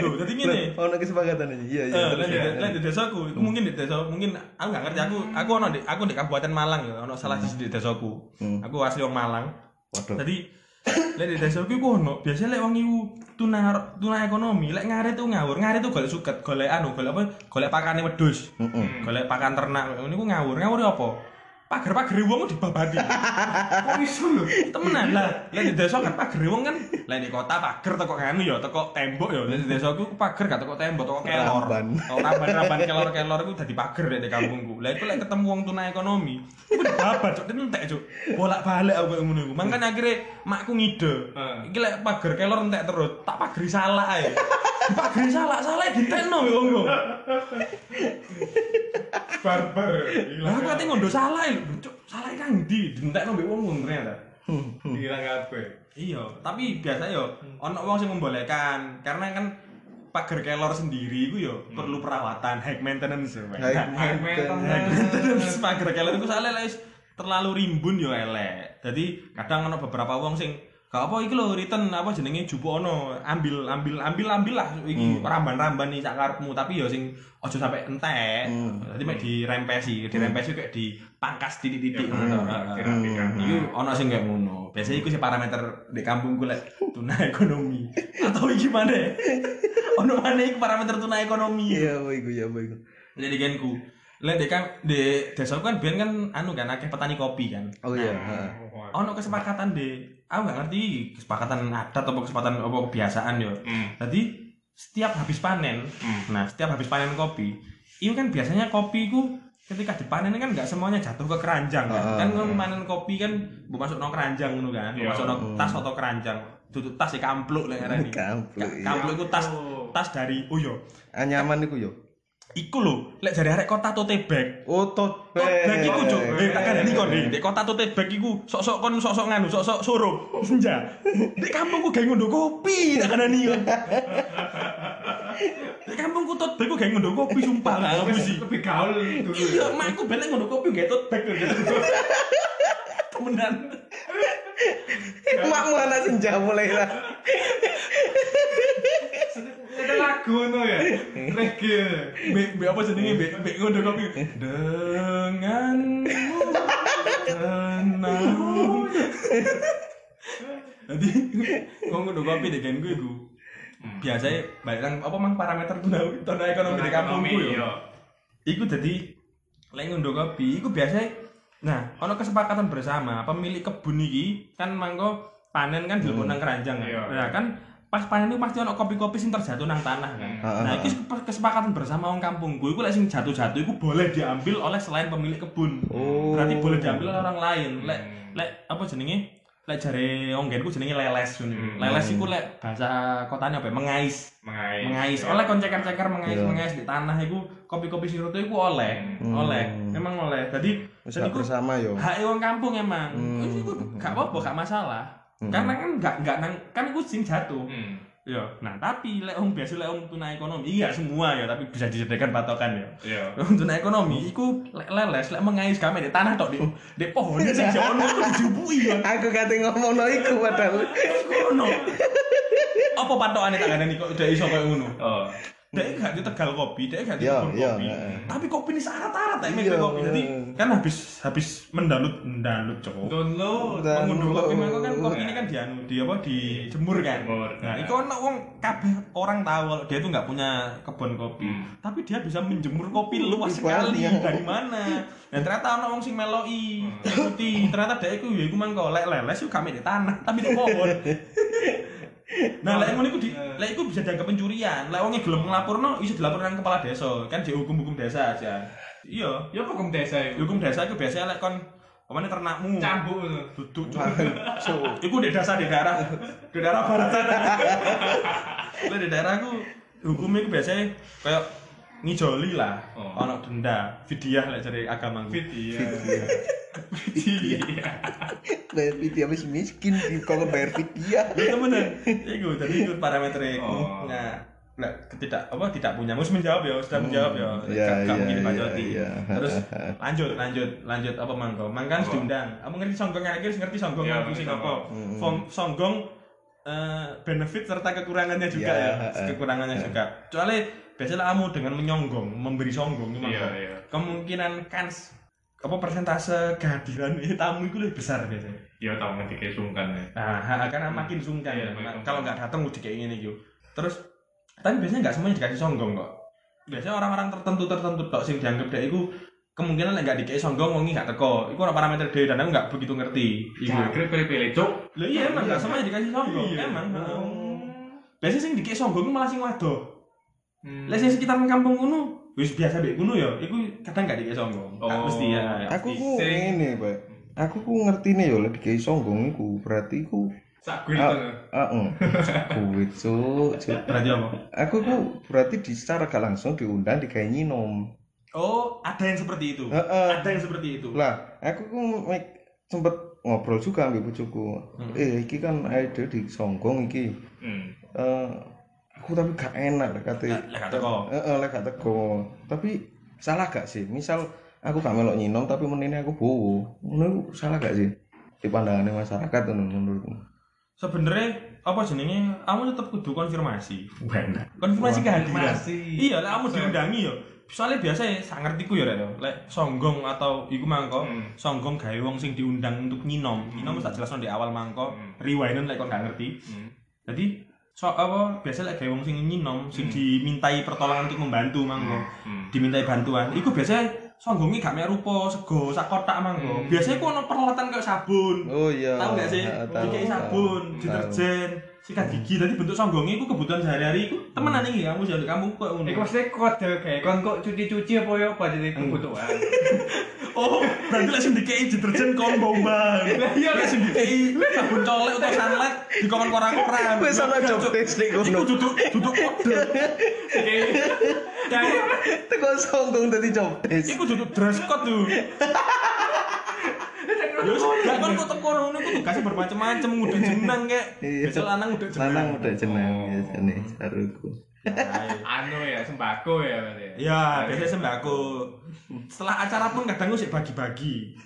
Loh, jadi gini. Lah, ono kesepakatan ini. Iya, iya. Eh, terus lain ya. di- desaku, itu mungkin di desa, mungkin aku nggak ngerti. Aku, aku ono di, aku di Kabupaten Malang ya, ono salah sisi di desaku. Hmm. Aku asli wong Malang. Waduh. Jadi lek di desaku iku ono, biasanya lek wong iku tuna tuna ekonomi, lek ngarit tuh ngawur, ngarit tuh golek suket, golek anu, golek apa? Golek pakane wedhus. Golek pakan ternak, niku ngawur. Ngawur apa? Pager-pager wong dibabadi. Kok iso lho? Temenan lah. Lek di desa kan pager wong kan, lek di kota pager teko nganu ya, teko tembok ya. Lek di desa ku pager gak teko tembok, teko kelor. Ramban. Oh, ramban-ramban kelor-kelor iku dadi pager lek di kampungku. Lah iku lek ketemu wong tuna ekonomi, iku dibabat cuk, entek cuk. Bolak-balik aku kayak ngono iku. Makane akhirnya makku ngide. Iki lek pager kelor entek terus, tak pageri salah ae. Pageri salah, salah ditekno ya wong yo. Barbar. Lah aku ate ngondo salah cuk. Salah nang ndi? Dientekno mbek wong ternyata. Hilang kabeh. Iya, tapi biasa yo ono wong sing membolehkan karena kan pagar kelor sendiri iku yo perlu perawatan, high maintenance. yo, Pak. High High maintenance. maintenance pagar kelor iku soalnya terlalu rimbun yo elek. Jadi kadang ono beberapa wong sing gak apa iki lho return apa jenenge jupo ono ambil ambil ambil ambil lah iki ramban-ramban nih sak karepmu tapi yo sing aja sampai entek. Hmm. Dadi mek dirempesi, dirempesi kayak dipangkas titik-titik ngono. Heeh. Kira-kira. Iku ono sing kayak ngono. Biasanya iku sih parameter di kampungku lek tuna ekonomi. Atau iki mana? Ono mana iku parameter tuna ekonomi. Iya, iku ya, iku. Jadi genku. Lek di kan di desa kan biyen kan anu kan akeh petani kopi kan. Oh iya, heeh. Ono kesepakatan deh. Aku gak ngerti kesepakatan adat atau kesepakatan apa kebiasaan yo. Hmm. Jadi setiap habis panen, nah setiap habis panen kopi, itu kan biasanya kopi itu ketika dipanen kan nggak semuanya jatuh ke keranjang kan. Ah, kan ah. kalau panen kopi kan bu masuk no keranjang ngono kan, bu Iya. masuk no tas atau keranjang. Tutup tas ya kampluk lah ngarani. Kampluk, Ka- iya. Kampluk itu tas Oh. tas dari oh yo. Anyaman iku yo. Iku lho, lek jare arek kota tote bag. Oh, tote bag iku cuk, eh tak kandani kon di kota tote bag iku sok-sok kon sok-sok nganu, sok-sok suruh (laughs) senja. Di kampungku gawe ngondo kopi tak kandani kon. Di kampungku tote bag ku gawe ngondo kopi sumpah gak ngerti sih. Lebih gaul dulu. Iya, makku balik ngondo kopi gawe tote bag. (laughs) Temenan. (laughs) Makmu anak senja mulai lah. Ada lagu no ya. Reggae. Mbek mbek apa jenenge mbek mbek ngondo kopi. Denganmu tenang. Jadi ngomong ngondo kopi deh kan gue iku. Biasanya balik nang apa mang parameter tuna tuna ekonomi di kampungku yo. Iya. Iku jadi lek ngondo kopi, iku biasanya Nah, ono kesepakatan bersama pemilik kebun iki kan mangko panen kan dilebok nang keranjang kan. Iya. Nah, kan pas panen itu pasti ono kopi-kopi sing terjatuh nang tanah kan. Heeh, Nah, heeh. iki kesepakatan bersama wong kampungku iku lek sing jatuh-jatuh iku boleh diambil oleh selain pemilik kebun. Oh. Berarti boleh diambil oleh orang lain. Lek Hmm. lek apa jenenge? Lek jare onggenku jenenge leles ngono. Hmm. Leles iku lek bahasa kotanya apa? ya? Mengais. Mengais. Mengais. Oleh kon ceker-ceker mengais Iya. mengais di tanah iku kopi-kopi siruto iku oleh. Hmm. Oleh. Emang oleh. Gak iku bersama yo. hak wong kampung emang. Hmm. Wis iku gak apa-apa, gak masalah. Hmm. Karena kan gak gak nang kan iku sing jatuh. Hmm. Yo, nah tapi lek wong biasa lek wong tuna ekonomi, iya semua ya, tapi bisa dijadikan patokan ya. Iya. Wong tuna ekonomi iku lek leles lek mengais kami di tanah tok di di pohon sing jono iku dijubui ya. Aku kate ngomongno iku padahal. Ngono. Apa patokane tak ngene kok udah iso koyo ngono? Oh. Dia gak di tegal kopi, dia gak di Iya, kebun iya, kopi. heeh. Tapi kopi ini syarat-syarat ya Iya, kopi. Jadi kan habis habis mendalut mendalut cowok. Download. Mengunduh kopi mangko kan kopi ini kan dianu di apa dijemur kan. Jemur, Nah, iya. itu ono wong kabeh orang tahu kalau dia tuh nggak punya kebun kopi. Hmm. Tapi dia bisa menjemur kopi luas sekali dari mana. Dan ternyata ono wong sing meloi putih. Ternyata dia iku ya iku mangko lek leles yo kami di tanah, tapi di pohon. (laughs) Nah, lek ngono iku di lek iku bisa dianggap pencurian. Lek wong gelem nglapurno iso dilaporkan kepala desa, kan dihukum-hukum desa aja. Iya, Ya hukum desa itu. hukum desa iku biasanya lek kon pemane ternakmu. Cambuk itu. Duduk. So, Iku di desa di daerah di daerah barat (laughs) sana. Lah di daerah aku hukumnya itu biasanya kayak ngijoli lah, Oh. ono denda, fidyah lah dari agama Fit iya. Vidya. Bayar Vidya wis miskin di kalau bayar Vidya. Itu temenan. Iku tadi ikut parameter iku. Oh. Nah, nah tidak apa tidak punya mus menjawab ya sudah menjawab ya Iya, Gak- gak iya, mungkin iya, dipacoti iya. terus lanjut lanjut lanjut apa mangko mangkan diundang kamu ngerti songgong lagi ngerti songgong Iya, fungsi ngerti apa songgong. Fong- songgong eh, benefit serta kekurangannya juga Iya, ya kekurangannya juga soalnya biasanya kamu dengan menyonggong memberi songgong itu Iya, iya. kemungkinan kans apa persentase kehadiran (laughs) tamu itu lebih besar biasanya Ya tau ngerti kayak sungkan ya. Nah, karena makin sungkan Iya, ya. Kalau nggak datang udah kayak gini gitu. Terus tapi biasanya nggak semuanya dikasih songgong kok. Biasanya orang-orang tertentu tertentu tok sing dianggap dia itu kemungkinan nggak dikasih songgong wong iki nggak teko. Iku orang parameter dia dan aku nggak begitu ngerti. Iku. Jangkrik pilih-pilih cuk. Lah iya emang nggak semuanya dikasih songgong. Iya. Emang. Oh. Biasanya sing dikasih songgong itu malah sing waduh. Hmm. Lah sing sekitaran kampung kuno wis biasa mbek kuno ya, iku kadang dikasih songgong. Nggak Oh. mesti ya. Aku ku ngene, Pak. Aku ku ngertine yo lek dikai songgong iku berarti ku Sak gue Ah. itu. heeh. Kuwi cuk, cuk. (laughs) Berarti apa? Aku ku berarti di secara gak langsung diundang dikai nyinom. Oh, ada yang seperti itu. Heeh. Ada yang seperti itu. Lah, aku ku sempet ngobrol juga ambil bojoku. Hmm. Eh, iki kan ide di songgong iki. Hmm. Eh, aku tapi gak enak lek kate. Lek gak teko. Heeh, lek gak teko. Tapi salah gak sih? Misal aku gak melok nyinom tapi menene aku bowo. Ngono salah gak sih? Di pandangannya masyarakat ngono menurutku. sebenarnya apa jenenge kamu tetap kudu konfirmasi benar konfirmasi kehadiran iya lah kamu diundangi yo soalnya biasa ya sak ngertiku ya Rek, lek songgong atau iku mangko Hmm. songgong gawe wong sing diundang untuk nyinom nyinom tak jelasno di awal mangko Hmm. rewinden lek kok gak ngerti Hmm. jadi so apa biasa lek gawe wong sing nyinom sing dimintai pertolongan untuk membantu mangko Hmm. dimintai bantuan. Iku biasanya songgongnya gak mek rupa sego sak kotak mangko Hmm. biasanya ku ono peralatan kayak sabun. Oh iya. tahu gak sih? Dikai sabun deterjen sikat gigi tadi bentuk songgongnya itu kebutuhan sehari-hari itu temenan ini kamu jadi kamu kok ngono? Iku maksudnya kode kayak kon kok cuci-cuci apa ya apa jadi kebutuhan. (laughs) oh berarti lah sing dikai deterjen kon bombang Lah iya lek sing dikai sabun colek atau sunlight di kongon koran-koran Wis ana job desk nek iku duduk duduk kode Kayak kayak Teko songgong dadi job desk. iku duduk dress code tuh Ya wis, gak kan kok teko ngono iku tugasnya bermacam-macam udah jeneng kek. Iya. Biasa lanang udah jeneng. Lanang udah jeneng Oh. biasane saruku. anu ya sembako ya berarti. Iya, biasanya sembako. Setelah acara pun kadang sih bagi-bagi.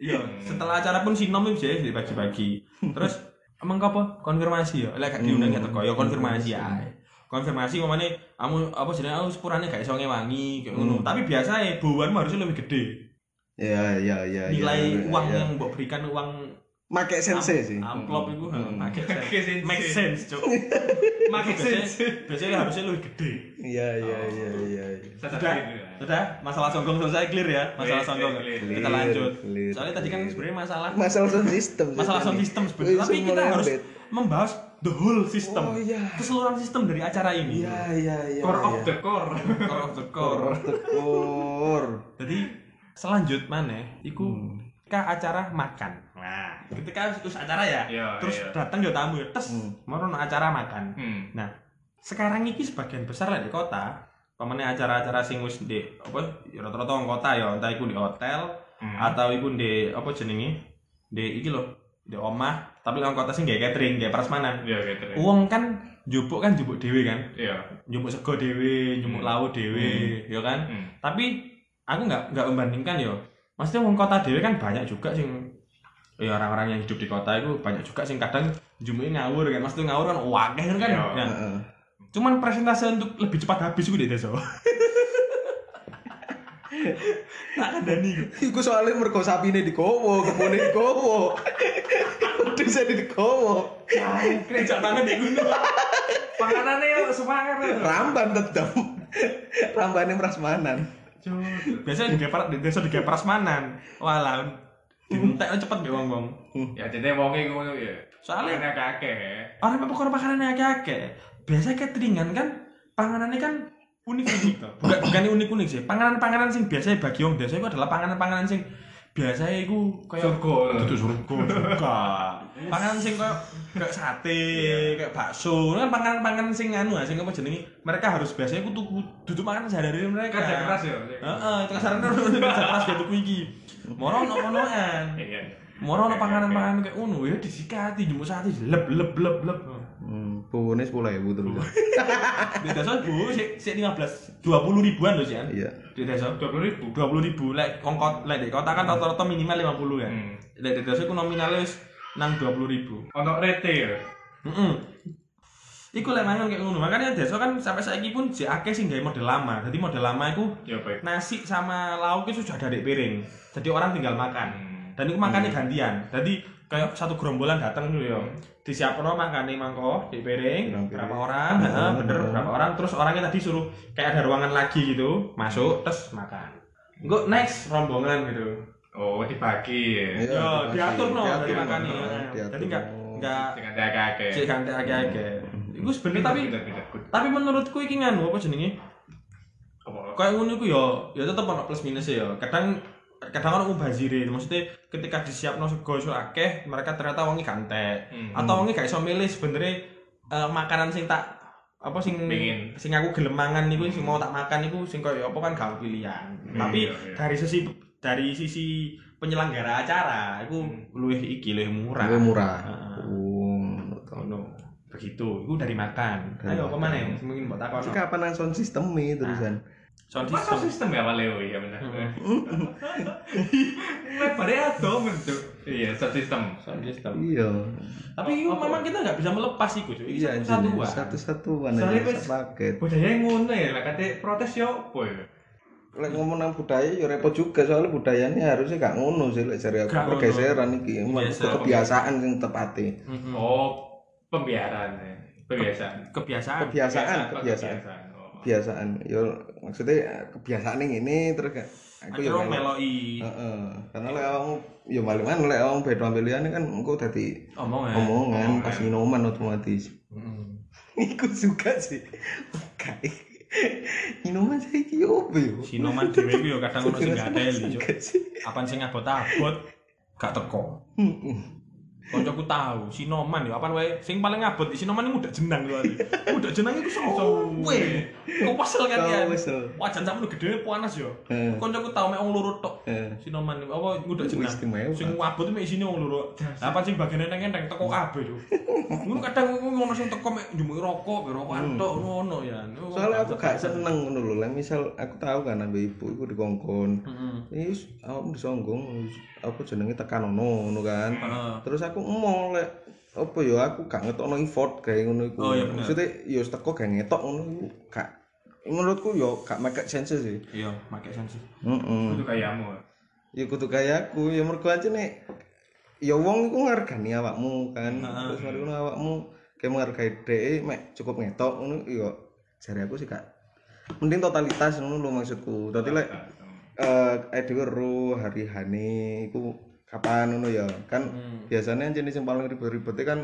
Iya, setelah acara pun sinom itu bisa dibagi-bagi. Terus emang apa? Konfirmasi ya. Lek gak diundang ya teko ya konfirmasi ya. Konfirmasi mamane kamu apa jenenge aku sepurane gak iso ngewangi kayak ngono. Tapi biasa ya bauan harusnya lebih gede. Ya ya ya. ya, Nilai ya, uang ya. yang mbok berikan uang make sense sih. amplop itu Hmm. make Make sense. Make sense, Cuk. (laughs) Make sense. Biasanya harusnya lebih gede. Iya iya iya iya. iya. Sudah, sudah. Masalah songgong selesai clear ya. Masalah clear, Kita lanjut. Clear, Soalnya tadi kan sebenarnya masalah Masalah sound system. masalah sound system sebenarnya. Tapi kita harus membahas the whole system. Oh, iya. Keseluruhan sistem dari acara ini. Iya iya iya. Core of iya. the core. Core of the core core. of the core. Jadi selanjut mana? Iku Hmm. ketika acara makan. Nah, ketika terus acara ya, Iya, terus iya. datang ya tamu ya, tes, Hmm. mau no acara makan. Hmm. Nah, sekarang ini sebagian besar lah di kota, pemene acara-acara sing wis di apa rata-rata wong kota ya, entah iku di hotel Hmm. atau iku di apa jenenge? Di iki lho, di omah, tapi wong kota sing gawe catering, gawe prasmanan. Iya gitu. Uang kan jupuk kan jupuk dhewe kan. Iya. Jupuk sego dhewe, jupuk Hmm. lauk dhewe, ya kan? Hmm. Tapi aku nggak nggak membandingkan yo. Maksudnya wong kota dhewe kan banyak juga sing ya orang-orang yang hidup di kota itu banyak juga sing kadang jumuke ngawur kan. Maksudnya ngawur kan wakeh kan. Nah, Heeh. Cuman presentase untuk lebih cepat habis gue di desa. (laughs) Tak kandani gue. Iku soalnya mergo sapine digowo, kebune digowo. Desa digowo. Kerja tangan di gunung. Panganannya ya semangat. Ramban tetep. Rambane prasmanan. Biasanya di gepar di desa di prasmanan. Walah, dientek cepet gak wong wong. Ya jadi wonge ngono ya. Soalnya- kakek. Orang apa kurang makanan akeh Biasanya cateringan kan panganannya kan unik-unik toh. Bukan bukan unik-unik sih. Panganan-panganan sing biasanya bagi wong desa itu adalah panganan-panganan sing biasanya iku kayak Surga. itu surga. Surga. Panganan sing kayak kayak sate kayak bakso. Kan panganan-panganan sing anu ah, sing apa jenenge? Mereka harus biasanya ku tuku duduk makan sehari-hari mereka. Kerja keras ya. heeh itu kasarannya kerja keras ya tuku iki. Moro ono onoan Iya. moro ono panganan-panganan kayak ngono ya disikati jemu sate leb leb leb leb Hmm, puwune 10.000 terus. di desa bu si si lima belas dua puluh ribuan loh sih kan Iya. di desa Dua puluh ribu. dua puluh ribu lek kongkot lek di kota kan rata-rata minimal lima puluh ya Hmm. lek di desa aku nominalnya nang dua puluh ribu Ono rete ya. Heeh. Iku lek mangan kayak ngono. Makanya desa kan sampai saiki pun si akeh sing gawe model lama. Jadi model lama iku Ya baik. nasi sama lauk itu sudah ada di piring. Jadi orang tinggal makan. Hmm. Dan itu makannya gantian. Jadi kayak satu gerombolan datang dulu ya. Disiapno makannya mangko di piring, berapa orang, heeh, bener berapa orang. Terus orangnya tadi suruh kayak ada ruangan lagi gitu, masuk terus makan. Engko next rombongan gitu. Oh dibagi ya. Yo, diatur no dari makannya. Diatur, Jadi enggak enggak Dengan dia kakek. cek ganti agak-agak. Iku sebenarnya tapi tapi menurutku iki nganu apa jenenge? Apa? Kayak ngono iku ya ya tetep ono plus minus ya. Kadang kadang ono mubazire. Maksudnya ketika disiapno sego iso akeh, mereka ternyata wongi gantek. Hmm. Atau wongi gak iso milih sebenarnya eh, makanan sing tak apa sing Pengen. sing aku gelem mangan niku sing mau tak makan niku sing koyo apa kan gak pilihan. Hmm, Tapi iya, iya. dari sisi dari sisi penyelenggara acara iku luwih iki luwih murah. Luwih murah. Heeh. Oh. Ono begitu. Itu dari makan. Dari Ayo ke mana ya? Mungkin mbok takon. Kapan nang sound system e terusan? Sound Masa system. sistem ya Pak Leo ya benar. (laughs) Lebarnya ada bentuk. Iya, sound system. Sound system. Iya. Tapi itu memang kita nggak bisa melepas itu, cuy. Iya. Satu-satuan Soalnya aja paket. Budaya ngono ya, lah kate protes yo apa ya? Lek ngomong nang budaya ya repot juga soalnya budayanya harusnya gak ngono sih lek jare aku pergeseran iki kebiasaan sing tepate. Mm-mm. Oh, pembiaran ya. Kebiasaan. Kebiasaan. Kebiasaan, oh, kebiasaan. Oh. Kebiasaan. Yo maksudnya kebiasaan yang ini terus gak aku ya melu. meloi Heeh. Karena lek awakmu yo balik mana lek awakmu beda pilihan kan engko dadi omongan. omongan pas minuman otomatis. Mm-mm. Iku suka sih. Kayak minuman saiki yo opo yo? Sinoman dhewe yo kadang ono sing gak ada sih. Apaan sing abot-abot gak teko. Heeh. Koncoku tahu, Sinoman yo apaan wae sing paling abot di Sinoman iku mudak jenang lho. (laughs) Mudak jenang iku suwe. Kok pasel kan ya? Wajan sampe gede panas yo. Koncoku tahu mek wong loro tok. Sinoman apa Iku jenang. Sing abot mek isine wong loro. Lah apa sing bagian enteng-enteng teko kabeh yo. (laughs) Ngono kadang ngono sing teko mek njumuk rokok, rokokan tok ngono ya. Soalnya aku gak seneng ngono lho. Lah misal aku tahu kan ambek ibu iku dikongkon. Heeh. Wis awakmu disonggong apa jenenge tekan ono ngono kan. Terus aku emol lek apa ya aku gak ngetokno effort kayak ngono iku. Oh, iya bener. Maksudnya ya teko gak ngetok ngono iku gak menurutku ya gak make sense sih. Iya, pakai sensi. Heeh. Itu kayamu. Ya kudu kaya aku ya mergo nek ya wong iku ngargani awakmu kan. Heeh. Terus mari ngono awakmu kayak menghargai dhek mek cukup ngetok ngono ya jare aku sih gak mending totalitas ngono lho maksudku. Dadi lek eh eh dhewe ro hari hane iku kapan ngono ya kan Hmm. biasanya jenis yang paling ribet-ribetnya kan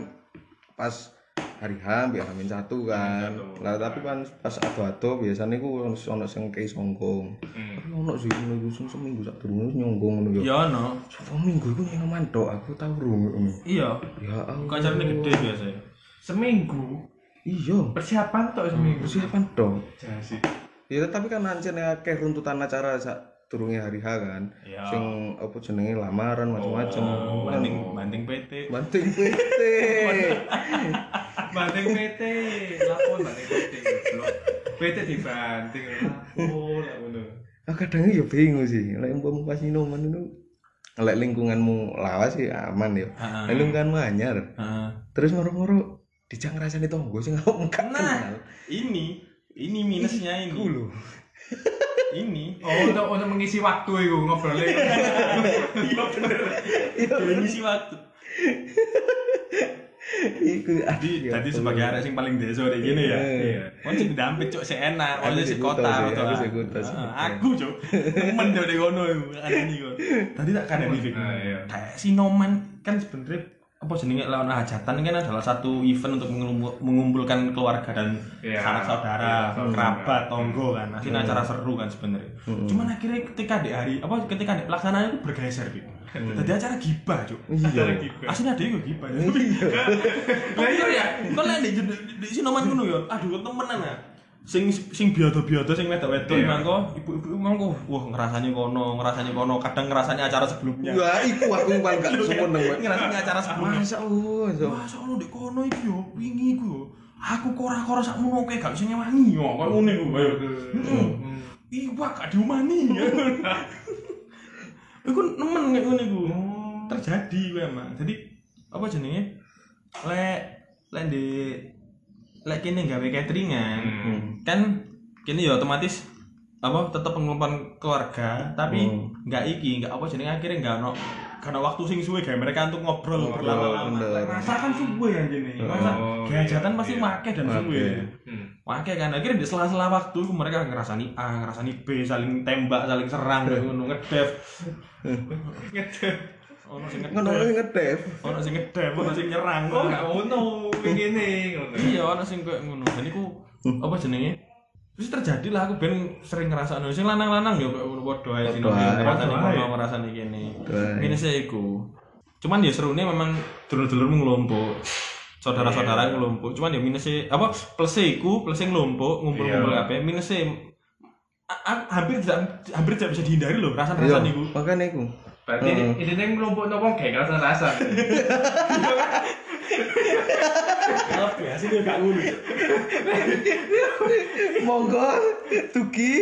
pas hari H biar hamin satu kan lah tapi kan pas ado-ado biasanya ku ono ono sing kei songgong Hmm. ono sih ngono iku seminggu sak durunge wis nyonggong ngono ya Ya no. seminggu iku nyeneng mantok aku tau rungu ngono Iya. ya Allah Kacarane gede biasanya. Seminggu iya persiapan tok seminggu. persiapan dong Jasi. ya tapi kan ancen akeh runtutan acara sak durunge hari H kan Iya. sing apa jenenge lamaran macam-macam Oh, kan banding banding (laughs) PT. banting PT Banting PT, lapor banting PT. PT dibanting lapor lah ngono. Ah kadang ya bingung sih, lek umpama pas minuman itu lek lingkunganmu lawas sih aman ya. Heeh. Lek lingkunganmu anyar, Heeh. terus moro-moro dijak ngrasani tonggo sing aku gak Nah. kenal. ini ini minusnya ini lho. Ini. Oh, untuk untuk mengisi waktu itu ngobrolnya. iya bener. Ini sih waktu. Iku jadi tadi ya sebagai arek sing paling desa deh gini ya? Iya. kan sing dampit cuk sik enak oleh sing kota aku sih. Ah, aku cuk. Temen di kono iku tadi tak kan di Ah, iya. kayak sinoman. Kan sebenarnya apa jenenge lawan hajatan kan adalah satu event untuk mengumpul- mengumpulkan keluarga dan Iya. sanak saudara, saudara. kerabat, tonggo kan. Akhirnya acara seru kan sebenarnya. Cuman akhirnya ketika di hari apa ketika di pelaksanaan itu bergeser gitu. Jadi acara gibah, Cuk. Iya. Aslinya ada itu gibah. Iya. Lah iya ya, kok lek di di sinoman ngono ya. Aduh, temenan ah. Sing sing biado-biado sing wedok-wedok Iya. mangko, ibu-ibu mangko, wah ngerasani kono, ngerasani kono, kadang ngerasani acara sebelumnya. Wah, iku aku (laughs) paling gak seneng Wak. Ngerasani acara sebelumnya. Masa lu, so. Wah, soalnya di kono iki yo, wingi iku yo. Aku kora-kora sak ngono kae gak bisa nyewangi yo, kok ngene iku. Ayo. Iwak gak diumani. (laughs) Iku nemen kayak ngene iku. Terjadi kuwi emang. Jadi apa jenenge? Lek lek di lek kene gawe cateringan. Hmm. Kan kene ya otomatis apa tetep pengumpulan keluarga tapi Hmm. nggak iki nggak apa jenenge akhirnya nggak ono karena waktu sing suwe gawe mereka untuk ngobrol Ngobrol, berlama-lama masa kan suwe ya gini masa Oh, gajatan iya, pasti iya. make dan suwe Hmm. make kan akhirnya di sela-sela waktu mereka ngerasani A ngerasani B saling tembak saling serang kayak (laughs) ngono ngedev ono sing Ngono ngedev ngedev. ono sing ngedev ono sing nyerang. Oh, gak ngono, kayak gini, ngono. iya ono sing kayak ngono. Dan iku apa jenenge? Terus terjadi lah aku ben sering ngerasa sing lanang-lanang ya ngono padha ae sing kono ae. ngerasani kene. Ini saya iku. Cuman ya serunya memang dulur-dulur ngelompok saudara-saudara ngelompok cuman ya minusnya apa plusnya iku plusnya ngelompok ngumpul-ngumpul Iya. kabeh. Minusnya a- hampir tidak hampir tidak bisa dihindari loh Iya, rasa-rasa niku. makanya iku. Berarti ini Heeh. ini ngelompok nopo kayak rasa-rasa. (laughs) apa ya sih gak ngono Monggo tuki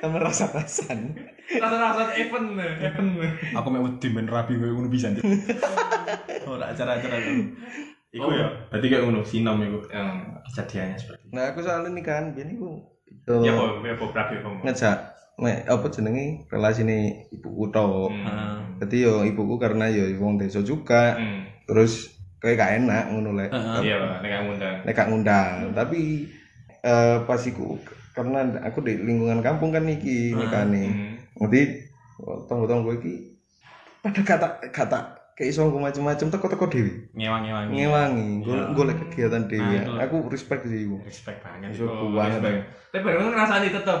sama rasa-rasan. Rasa-rasa event, event. aku mau wedi men rabi kayak ngono bisa ora acara-acara ngono iku Oh. ya berarti kayak ngono sinom iku Yang kejadiannya seperti itu Nah, aku soalnya nih kan, biyen iku ya eh, kok ya kok berapa kamu? ngejak mek apa jenenge relasi nih ibuku to. Hmm. Jadi yo ibuku karena yo wong desa juga, Hmm. terus kayak gak enak ngono lek. Iya, nek gak ngundang. Nek gak ngundang, tapi eh pas iku karena aku di lingkungan kampung kan iki nikahane. Hmm. Jadi tonggo-tonggo iki pada kata kata kayak iso nggo macem-macem teko-teko dhewe. ngewang-ngewang Ngewangi, golek golek kegiatan dhewe. Nah, itu. Aku respect sih iku. respect banget Iso Oh, respect. Tapi baru ngerasani tetep.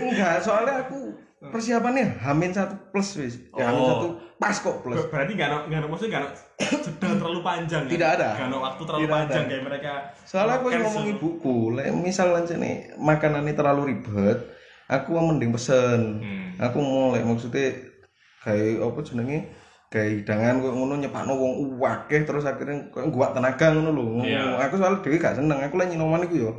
Enggak, soalnya aku persiapannya hamin satu plus wis. Ya hamin Oh. satu pas kok plus. Ber- Berarti gak ada, gak ada maksudnya gak ada jeda terlalu panjang Tidak ya? ada. Gak ada waktu terlalu Tidak panjang ada. kayak mereka Soalnya aku ngomong ibuku, lek misal nih makanannya terlalu ribet, aku mending pesen. Hmm. Aku mau maksudnya kayak apa jenenge kayak hidangan kok ngono nyepakno wong akeh terus akhirnya kok gua tenaga ngono lho. Iya. Aku soalnya dhewe gak seneng. Aku lek nyinoman iku yo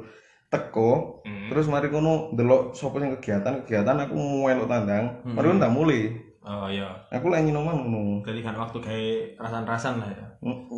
teko Hmm. terus mari ngono ndelok sapa sing kegiatan-kegiatan aku melok tandang. Mari ngono tak mulai. Oh iya Aku lek nyinoman ngono. Jadi kan waktu kayak rasan-rasan lah ya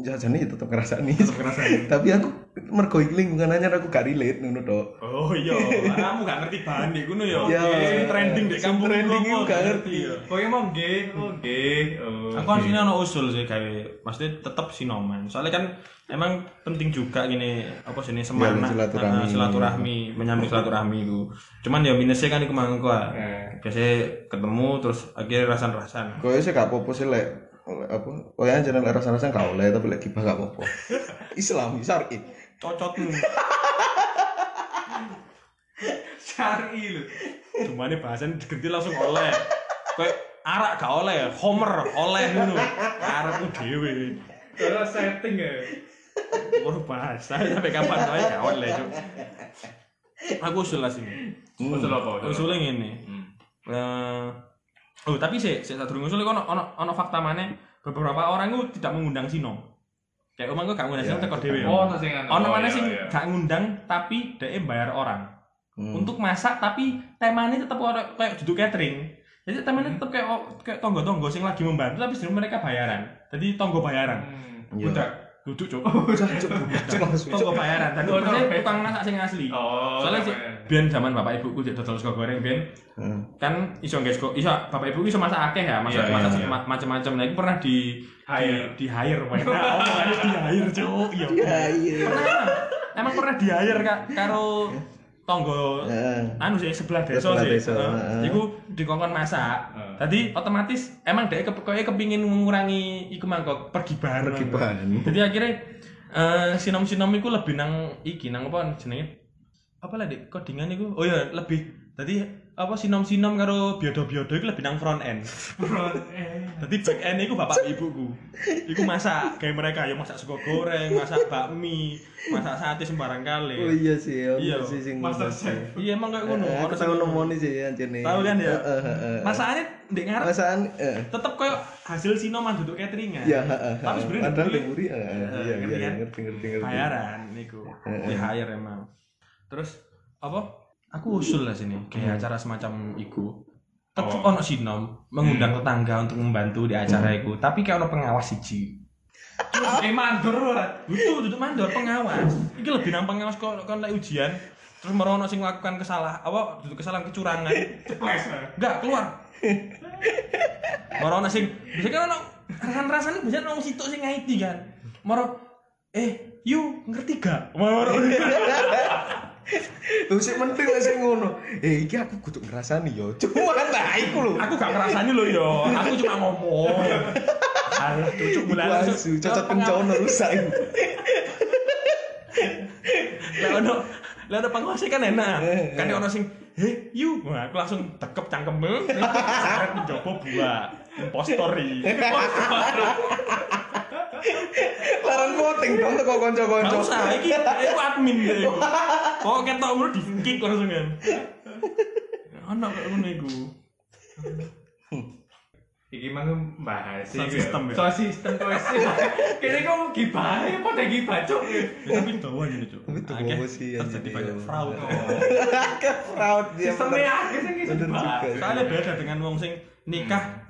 Ya jane tetep ngrasani. Tetep ngerasain (laughs) Tapi aku mergo iki lingkungan anyar aku gak relate ngono tok. Oh iya, kamu gak ngerti bahan deh, kuno ya. Ya. Trending deh, Sing kampung trending itu gak ngerti. ya. Pokoknya mau nggih, oh nggih. Oh, Aku sini ono usul sih kayak, maksudnya tetap sinoman. Soalnya kan emang penting juga gini apa sih ini semangat, silaturahmi. Nah, silaturahmi, menyambung silaturahmi itu. Cuman ya minusnya kan iku mangko. ah. Eh. Biasanya ketemu terus akhirnya rasan-rasan. Kowe sih gak apa-apa sih lek lek apa? Kowe aja lek rasa-rasa gak oleh tapi lek gibah gak apa-apa. (laughs) Islam syar'i. Cocot nih. Syari lho. Cuma ini bahasan diganti langsung oleh. Kayak arak gak oleh, homer oleh ngono. Arepmu dhewe. Kalau setting ya. Baru bahasa sampai kapan wae gak oleh, Cuk. Aku usul lah sini. Usul apa? Usul apa? Usulnya ngene. Hmm. Eh, oh, tapi sih, sih satu usul ono ono ono fakta mana beberapa orang itu tidak mengundang Sino. Kayak omong gue gak ngundang Sino Ya, teko dhewe. Oh, ono sing. Ono Oh, mana iya, sing iya. gak ngundang tapi dia bayar orang Hmm. untuk masak tapi temanya tetap orang kayak duduk catering. Jadi temanya tetap kayak kayak tonggo-tonggo sing lagi membantu tapi sebenarnya mereka bayaran. Jadi tonggo bayaran. Hmm. Iya. Udah Duduk, Cuk. Cuk, cuk langsung. Tonggo bayaran. Tadi Oh, maksudnya tukang masak sing asli. Oh, Soalnya sih bayaran. biyen zaman bapak ibuku cek dodol sego goreng biyen Heeh. kan iso guys kok iso bapak ibu iso masak akeh ya masak Iya, masak iya, iya. ma- macam-macam nah itu pernah di Hire. di, di hire pokoknya nah, omongannya di hire cuk iya Iya, iya. pernah emang emang pernah di hire kak karo tonggo. Heeh. anu sih sebelah desa Sebelah sih. desa, heeh. iku dikongkon masak. Heeh. tadi otomatis emang dia ke, kayak kepingin mengurangi iku mangkok pergi bareng. Pergi bareng. jadi akhirnya eh sinom-sinom iku lebih nang iki nang apa jenenge? Apa lah dik? Codingan iku? Oh iya lebih. Tadi apa sinom-sinom karo biodo-biodo iku lebih nang front end Tadi back end iku bapak ibuku. Iku masak kayak mereka ya masak sego goreng, masak bakmi, masak sate sembarang kali. Oh iya sih, oh Iya. sih sing sih. chef. Iya emang kayak ngono. Eh, Aku tahu nemoni sih anjene. Tahu kan ya? Heeh, heeh. Masakannya ndek ngarep Masaan eh tetep koyo hasil sinoman duduk cateringan. Iya, heeh. Tapi sebenarnya padahal dibeli- di muri eh, Eh, iya iya ngerti kan? ngerti ngerti ngerti. bayaran niku. Di hire emang. Terus apa? Aku usul lah sini kayak acara semacam iku. Tetep Oh. ono sinom mengundang tetangga untuk membantu di acara iku, tapi kayak ono pengawas siji. Eh mandor ora. Betul, duduk mandor pengawas. Iki lebih nang pengawas kok kon lek ujian. Terus merono sing melakukan kesalahan apa duduk kesalahan kecurangan enggak keluar. Merono sing bisa kan ono rasan-rasan bisa ono situ sing IT kan. Moro eh yu ngerti gak? Moro (laughs) Tuh sih penting lah sing ngono. Eh iki aku kudu ngrasani yo. Cuma lah iku lho. aku gak ngerasani lo yo aku cuma ngomong alah cucuk mulai cocok kencono rusak iku. Lah ono lah ono penguasa kan enak. Eh, Kan ono sing, "Heh, yu." Wah, aku langsung tekep cangkemmu. Seret mencoba buah. Impostor (laughs) iki. Larang voting dong teko Gak kanca-kanca. usah, iki aku admin deh. Kok ketok ngono di kick langsung kan. Ono kok ngono iku. Iki mang bahas Sound iki system ya? Sound system kok sih. Kene kok gibah ya padha gibah cuk. Ya, Tapi dawa jadi cuk. Tapi dawa sih, Terjadi anjir, banyak fraud. (laughs) Ke fraud dia. Sistemnya akeh sing juga. Soalnya beda dengan wong sing nikah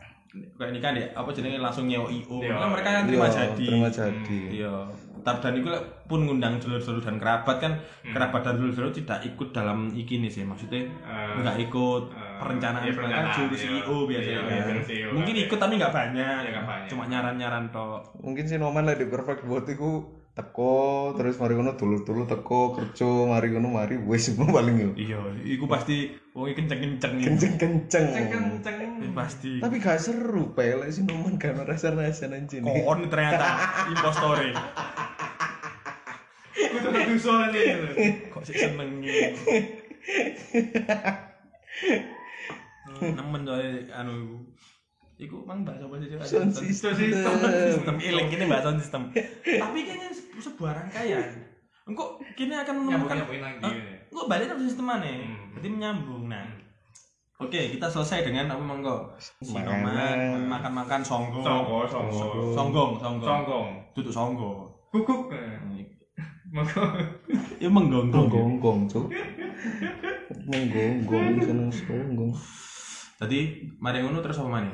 kayak nikah deh, apa jenenge langsung nyewa IO. Iya. Kan mereka kan terima Iya, jadi. Terima jadi. Iya. Tab dan itu pun ngundang dulur-dulur dan kerabat kan kerabat dan dulur-dulur tidak ikut dalam iki nih sih maksudnya Eh, nggak ikut eh, perencanaan iya, perencanaan perencanaan, juru iya. CEO biasanya Iya, iya, mungkin kan. ikut tapi nggak banyak, Iya, banyak. cuma nyaran-nyaran tok Mungkin si Noman lah di perfect buat iku teko terus mari ngono dulur-dulur teko kerja mari ngono mari wis (laughs) semua paling yo. iya iku pasti wong kenceng-kenceng Kenceng-kenceng. kenceng. Pasti Tapi gak seru pelek si Noman kan rasa-rasa anjing. kon ternyata impostore Kudu kedusun iki. kok sih seneng gitu nemen soalnya anu iku mang bahasa sih Cuk? Sound Sistem- system. sistem (laughs) iling ini bahasa sistem tapi kayaknya sebuah rangkaian engkau kini akan menemukan lagi. Hah? engkau balik ke sistem mana Hmm. jadi menyambung nah oke kita selesai dengan apa monggo Makanan. sinoman makan makan songgo Songgo, songgo. songgong songgong Songgong. duduk songgo Guguk. Monggo. ya menggonggong ya. Menggonggong, Cuk. Menggonggong seneng songgong. tadi mari ngono terus apa mana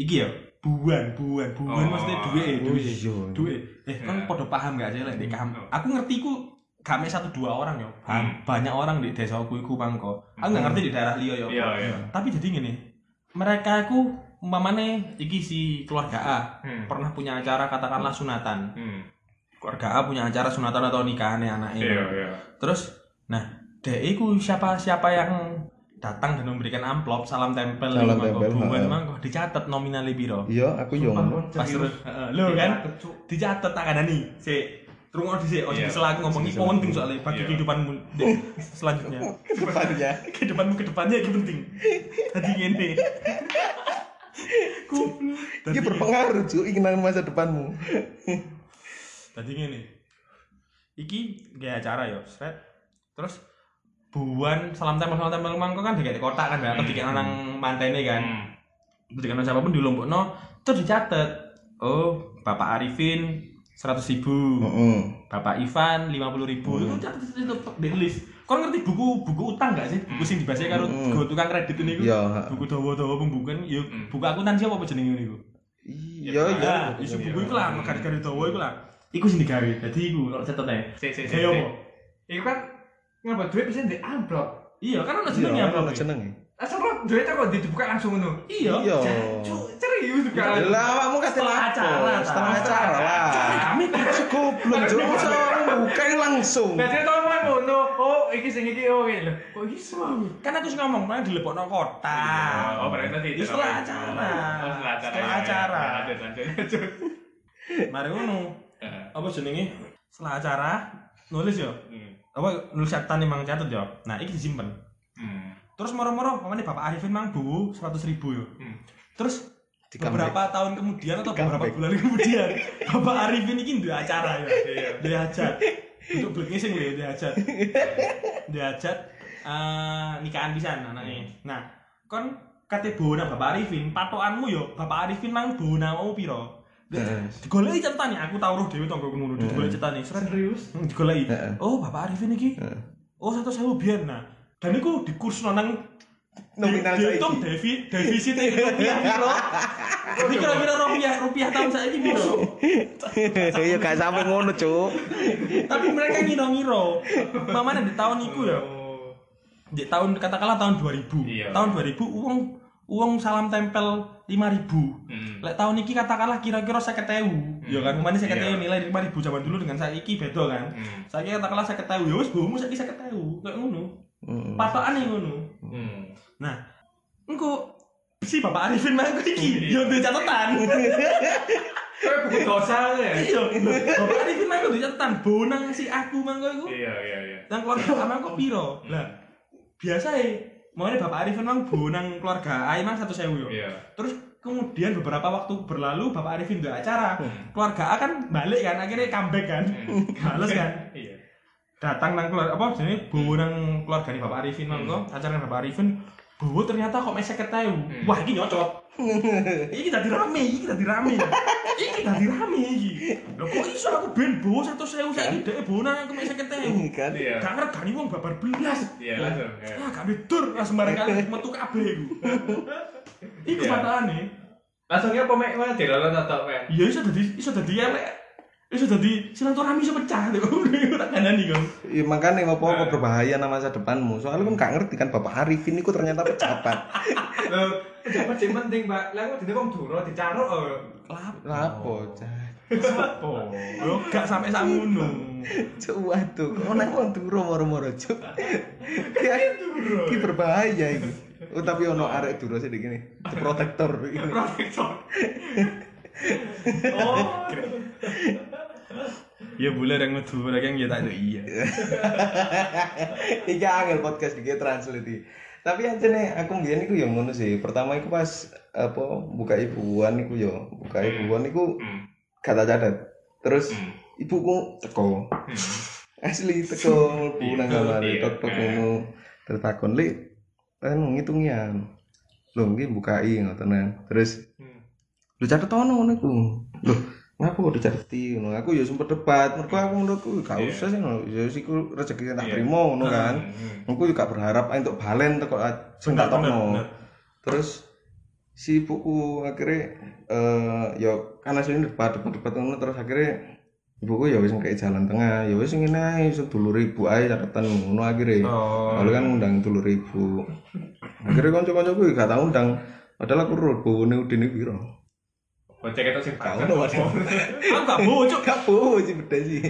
iki ya buan buan buan Oh. maksudnya duit Oh duit iya. duit eh kan Ya. podo paham gak sih lek di kam Oh. aku ngerti ku kami satu dua orang yo Hmm. banyak orang di desa aku iku mangko aku nggak ngerti di daerah liya yo Iya, iya. tapi jadi gini mereka aku umpamane iki si keluarga A Hmm. pernah punya acara katakanlah sunatan Hmm. keluarga A punya acara sunatan atau nikahan anaknya Iya, iya. terus nah dek iku siapa siapa yang datang dan memberikan amplop salam tempel Salam mangko, tempel, buan mangko dicatat nominalnya piro Iya, aku yo ngono. pas terus lho kan dicatat tak ada nih si Terus di sini, oh Iya. selaku ngomong ini penting soalnya bagi Iya. kehidupanmu (laughs) selanjutnya. Depannya. (laughs) kehidupanmu ke depannya itu penting. Tadi. Goblok. Ini berpengaruh, Cuk, ingin masa depanmu. Tadi gini. Iki gaya acara yo, sret. Terus buan salam tempel salam tempel mangko kan digawe kotak kan ya, atau digawe nang mantene kan. Hmm. Digawe siapa pun di lombok no, terus dicatat. Oh, Bapak Arifin seratus ribu, Heeh. Bapak Ivan lima puluh ribu, itu catat itu di list. Kau ngerti buku buku utang gak sih? Buku sing dibaca karo Mm. go tukang kredit ini Iya, ha. Buku dawa-dawa pembukuan, yuk Mm. buku akuntansi apa jenenge niku? Iya, iya. Nah, isu buku itu lah, garis-garis dawa itu lah. Iku sing digawe. Dadi iku kalau catetane. Si si si. Iku kan ngapa duit bisa di amplop. Iya, kan ono Iya, jenenge apa? ono jenenge. Asal lo duitnya kok dibuka langsung ngono. Iya. Iya. Serius buka. Lah awakmu lapo? acara, Setelah ta. acara lah. Kami (laughs) Goblok masa buka langsung. Tau ngomong ngono. Oh, iki sing iki oh iki lho. Kok iso? kan aku sing ngomong malah dilepokno kotak. Oh, berarti nanti Itu setelah acara. Oh, setelah acara. Setelah acara. Lanjut, lanjut. Mari ngono. Heeh. Apa jenenge? Setelah acara nulis yo. Hmm. Apa nulis catatan emang catet yo. Nah, iki disimpen. Hmm. Terus moro-moro pamane Bapak Arifin mang bu 100 ribu yo. Hmm. Terus Di beberapa tahun kemudian atau Di beberapa bulan kemudian (laughs) Bapak Arifin ini dua acara ya. Dia hajat. Untuk black ngising lho dia hajat. Dia hajat eh nikahan pisan anaknya. Nah, kon kate bona Bapak Arifin, patokanmu yo Bapak Arifin mang bona mau piro? Digoleki catatan aku tau roh dhewe tanggo ngono digoleki catatan Serius? Hmm, digoleki. Oh, Bapak Arifin iki. Oh, satu sewu biar nah. Dan iku dikursno nang Nominal di- dihitung saiki. devi defisit rupiah piro? Tapi kira-kira rupiah rupiah tahun saiki piro? (laughs) Ya gak sampe ngono, Cuk. Tapi mereka ngira-ngira. Mamane di tahun iku ya. Oh. Di tahun katakanlah tahun 2000. Iya. Tahun 2000 uang uang salam tempel 5000. Hmm. Lek tahun iki katakanlah kira-kira 50.000. Ya kan ke mana 50.000 Iya. nilai 5000 zaman dulu dengan saiki beda kan. Hmm. Saiki katakanlah 50.000 ya wis bomu saiki 50.000. Kayak ngono. Heeh. Patokane ngono. Hmm. Nah, engko si Bapak Arifin mah iki Iya. yo duwe catatan. (laughs) Kayak buku dosa ya. Iya, Bapak Arifin mah duwe catatan bonang si aku mangko iku. Iya, iya, iya. Nang keluarga ama kok piro? Lah, biasa e Makanya Bapak Arifin mang bonang keluarga A emang satu sewu yo. Iya. Terus kemudian beberapa waktu berlalu Bapak Arifin udah acara. Keluarga A kan balik kan akhirnya comeback kan. Males kan. (laughs) Iya. Datang nang keluarga apa jenenge bonang keluarga Bapak Arifin mangko, acara Bapak Arifin Bowo ternyata kok mesek keteu. Wah, iki nyocot. (laughs) iki dadi rame, iki dadi rame. iki dadi rame iki. Lho kok iso aku ben bowo 100.000 saiki dhek bonang aku mesek keteu. Kan. Iya. Gak ngergani wong babar belas. Iya, langsung. Ah, gak bedur lah sembarang kali (laughs) metu kabeh iku. Iku Iya. patane. Langsungnya pemek mah dilolot atau men? Iya iso dadi iso dadi elek. Iso dadi silaturahmi iso pecah lho. Tak kandani kan. Ya, makanya apa-apa berbahaya nama masa depanmu. Soalnya kan gak ngerti kan Bapak Arifin itu ternyata pejabat. (laughs) Loh, pejabat sing penting. Lah kok dene wong duro dicaruk oh. Lapo, Cah? Lapo? Yo gak sampe sakmono. Cuk, waduh, kok nang wong turu moro-moro, Cuk. Ya, iki berbahaya iki. Oh, tapi ono arek duro sih gini. Protektor. Protektor. Oh. Ya boleh yang metu yang ya tak ada iya. (laughs) Iki angel podcast iki translate. Tapi aja nih, aku mbiyen iku yang ngono sih. Pertama iku pas apa buka ibuan iku yo, buka ibuan iku Hmm. gak tak catet. Terus Hmm. ibuku teko. Hmm. (laughs) Asli teko mlebu Iya, nang kamar iya. tok tok ngono. Terus takon, "Lik, kan ngitungian." Lho, iki bukai ngoten. Terus Lu catet ono ngono iku. Lho, ngapa kok dicateti ngono? Aku ya sempet debat, mergo aku menurutku gak Iya. usah sih ngono. Ya siku rezeki tak Iya. trimo ngono kan. Aku juga berharap untuk balen teko sing tak tokno. Terus si ibuku akhirnya eh ya kan aslinya debat debat debat ngono terus akhirnya ibuku ya wis ngekei jalan tengah ya wis ngene ae sedulur ibu ae catatan ngono akhirnya Oh. lalu kan ngundang dulur ibu akhirnya kanca-kancaku gak tau undang padahal aku roh bone udine piro Bocek itu sing Kau banget. no, waduh. (laughs) Aku gak bocok. gak bowo sih beda sih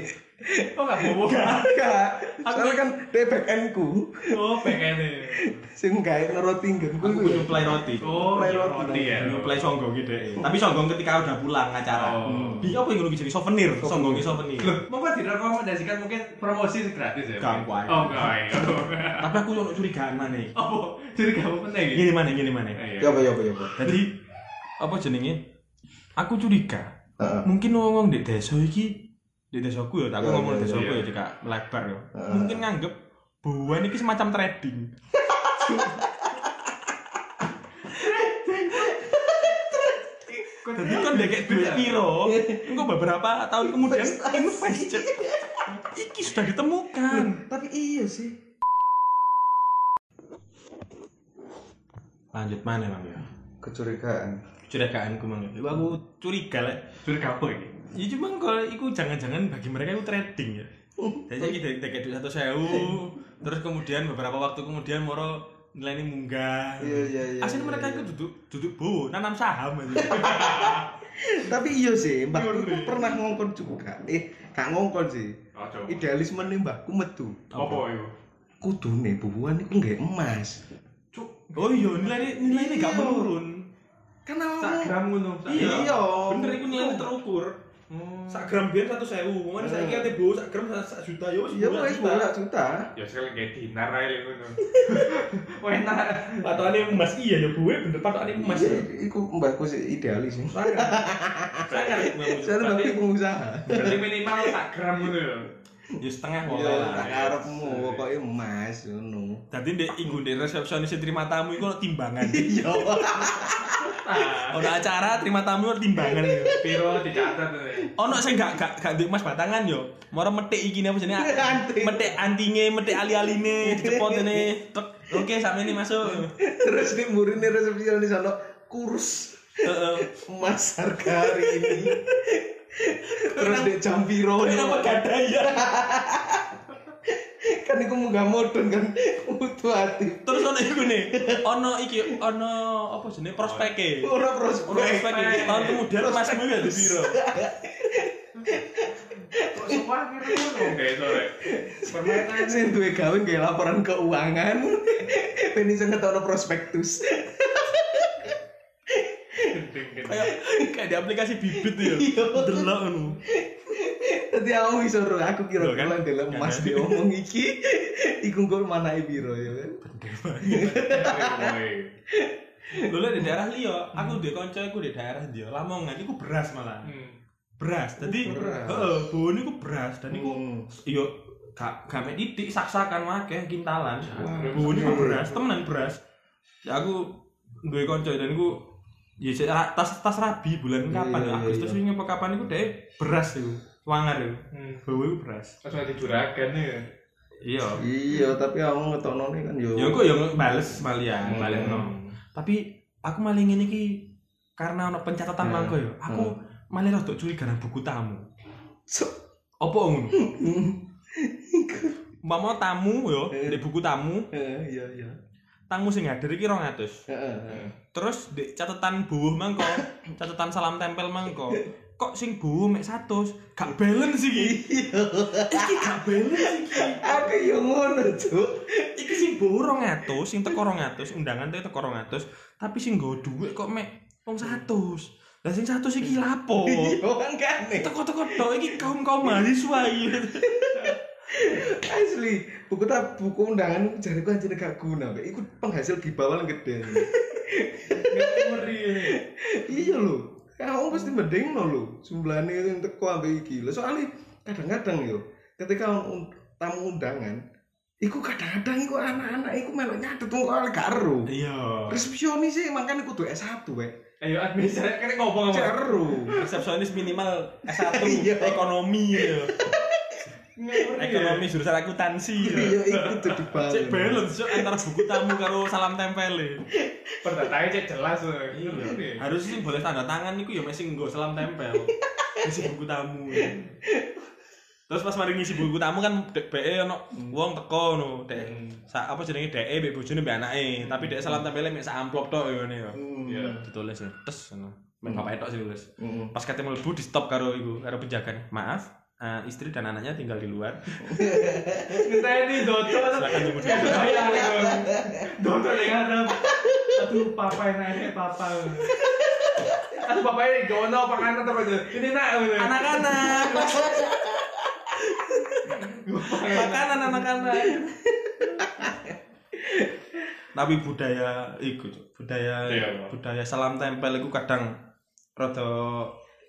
Oh, gak bobo. gak soalnya kan dia back endku Oh, pengen sing gawe neroti nggenku Aku iku ya. nyuplai roti. Oh, Play roti. ya. Nyuplai songgong gitu. Tapi songgong ketika udah pulang acara. Oh. Di apa yang ngono jadi souvenir, songgongnya souvenir. Loh, mau kan direkomendasikan mungkin promosi gratis ya? Gak, gua. Oh, iya. Tapi aku ono curigaan mana nih. Apa? Kamu penting ya? Gini mana, gini mana. Iya. ya apa ya apa ya apa Jadi apa jenenge? Aku curiga. Heeh. Mungkin ngomong di desa iki di desaku ya, aku Iya, ngomong di iya, desaku iya. ya jika melebar ya. Heeh. Mungkin nganggep bahwa ini semacam trading. Jadi kan deket duit piro, engko beberapa tahun kemudian invest. Iki sudah ditemukan. tapi iya sih Lanjut mana Bang ya? kecurigaan curigaaanku mang. Aku curiga lek. Curiga apa ini? Ya cuma kalau iku jangan-jangan bagi mereka itu trading ya. Jadi kita dari duit satu sewu, terus kemudian beberapa waktu kemudian moro nilainya munggah. Iya, iya, iya, Aslinya iya, mereka iya. itu duduk duduk bowo, nanam saham aja. (laughs) Tapi iya sih, mbakku iku pernah ngongkon juga. Eh, gak ngongkon sih. Oh, coba. Idealisme nih mbakku metu. Apa itu? Kudune bubuhan iku nggak emas. Cuk, Oh iya, nilainya nilainya gak Iya. menurun. Kan sak gram ngono. Iya. Iya. bener itu nilainya terukur. Hmm. Sak gram biar satu sewu, mana saya kira bowo sak gram sak juta yo. Iya, wis bola juta. Ya sekali kayak dinar aja ngono. (laughs) Wah, enak. Patokannya emas iya ya gue bener patokannya emas. Iya, iku mbakku sih idealis sih. Sangat. Sangat. Saya mbakku pengusaha. Berarti minimal sak gram ngono ya. Setengah Iya, tak lah. karepmu pokoknya emas ngono. Tadi dek iku dek resepsionis terima tamu iku timbangan. (laughs) Iya. (laughs) Ono acara terima tamu timbangan. Piro dicatat ini. Ono sing gak gak gak duwe emas batangan yo. Moro metik iki apa jenenge? (laughs) Metik antinge, metik ali-aline, dicepot ini. Tek. Oke, sampe ini masuk. Terus di murine resepsionis ono kurs Heeh. emas harga hari ini. Terus di jam piro Kenapa gak ada ya? (laughs) kan iku munggah modern kan butuh hati. Terus ono iku nih. Ono iki ono apa jenenge prospeke. Ora Ono prospek. prospeke. Tahun kemudian emasmu ya di piro? Kok semua akhirnya ngono kayak sore. Permainan Sing duwe gawe nggih laporan keuangan. (laughs) Ben iso ngetono prospektus. (laughs) Kayak kayak di aplikasi bibit ya. Iya. Delok ngono. Dadi aku iso ro aku kira Loh, kan? kira ndelok emas Kan? diomong iki iku nggo manahe piro ya kan. (laughs) Woi. Lho di daerah liya, aku di kanca iku di daerah dia Lamongan iku beras malah. Hmm. Beras. Dadi Beras. heeh, bone iku beras dan iku Hmm. yo gak gak titik saksakan wakeh kintalan. Bone iku iya. beras, temenan beras. Ya aku duwe kanca dan iku ya tas tas rabi bulan Iya, kapan ya Agustus wingi apa kapan iku dhek beras iku. Wangar iku. Hmm. Bawa iku beras. Pas mati juragan ya. Iya. Iya, tapi aku ngetokno kan yo. Ya kok ya bales malian, Hmm. balik no. Tapi aku malah ngene iki karena ono pencatatan Hmm. mangko ya. Aku malah rada curiga nang buku tamu. So, Apa ngono? (laughs) Mama tamu yo, Hmm. di buku tamu, eh, iya iya. Tamu sing hadir iki 200. Heeh. Terus di catatan buuh mangko, (coughs) catatan salam tempel mangko. Kok sing buuh mek 100? Gak balance iki. Iya. Iki gak balance iki. Aku yo ngono, Cuk. Iki sing buuh 200, sing teko 200, undangan teko 200, tapi sing nggo dhuwit kok mek wong 100. Lah sing 100 iki lapo? Iya kan kane. Teko-teko tok iki kaum-kaum mahasiswa iki. (laughs) Asli, buku ta buku undangan jariku anjir gak guna, Mbak. Iku penghasil gibawal gede. Ngeri iya lho. Kamu pasti mendingno lho. Jumlahnya yang teko ambek iki. Lho soalnya kadang-kadang yo ketika un- tamu undangan Iku kadang-kadang iku anak-anak iku melok nyatet wong kok gak ero. Iya. Resepsionis sih makanya kudu S1 wek. Ayo administrasi kan ngomong apa? Resepsionis minimal S1 (laughs) Iya. ekonomi ya. Ekonomi jurusan akuntansi ya. Iya, kudu dibangun. Cek balance cok antara buku tamu karo salam tempel ya. Perdatanya cek jelas. Iya. Ngeri. Harus sih boleh tanda tangan iku ya masih nggo salam tempel. Ngisi buku tamu. Terus pas mari ngisi buku tamu kan dek BE ono wong teko ngono, dek sa apa jenenge deke mbek bojone mbek anake, tapi dek salam tempele mek sak amplop tok ngene ya. Hmm. Iya. Ditulis ya, tes ngono. Mek bapak tok sih tulis. Hmm. Pas kate mlebu di stop karo iku, karo penjaganya. Maaf, eh, istri dan anaknya tinggal di luar. (laughs) Kita ini Dodo. Silakan luar. Bayang Dodo yang ada. Aduh, papa enaknya papa. Aduh, papa ini ada panganan apa itu. Ini nak. Anak-anak. Makanan anak-anak. Tapi budaya iku budaya Iya, budaya salam tempel iku kadang rada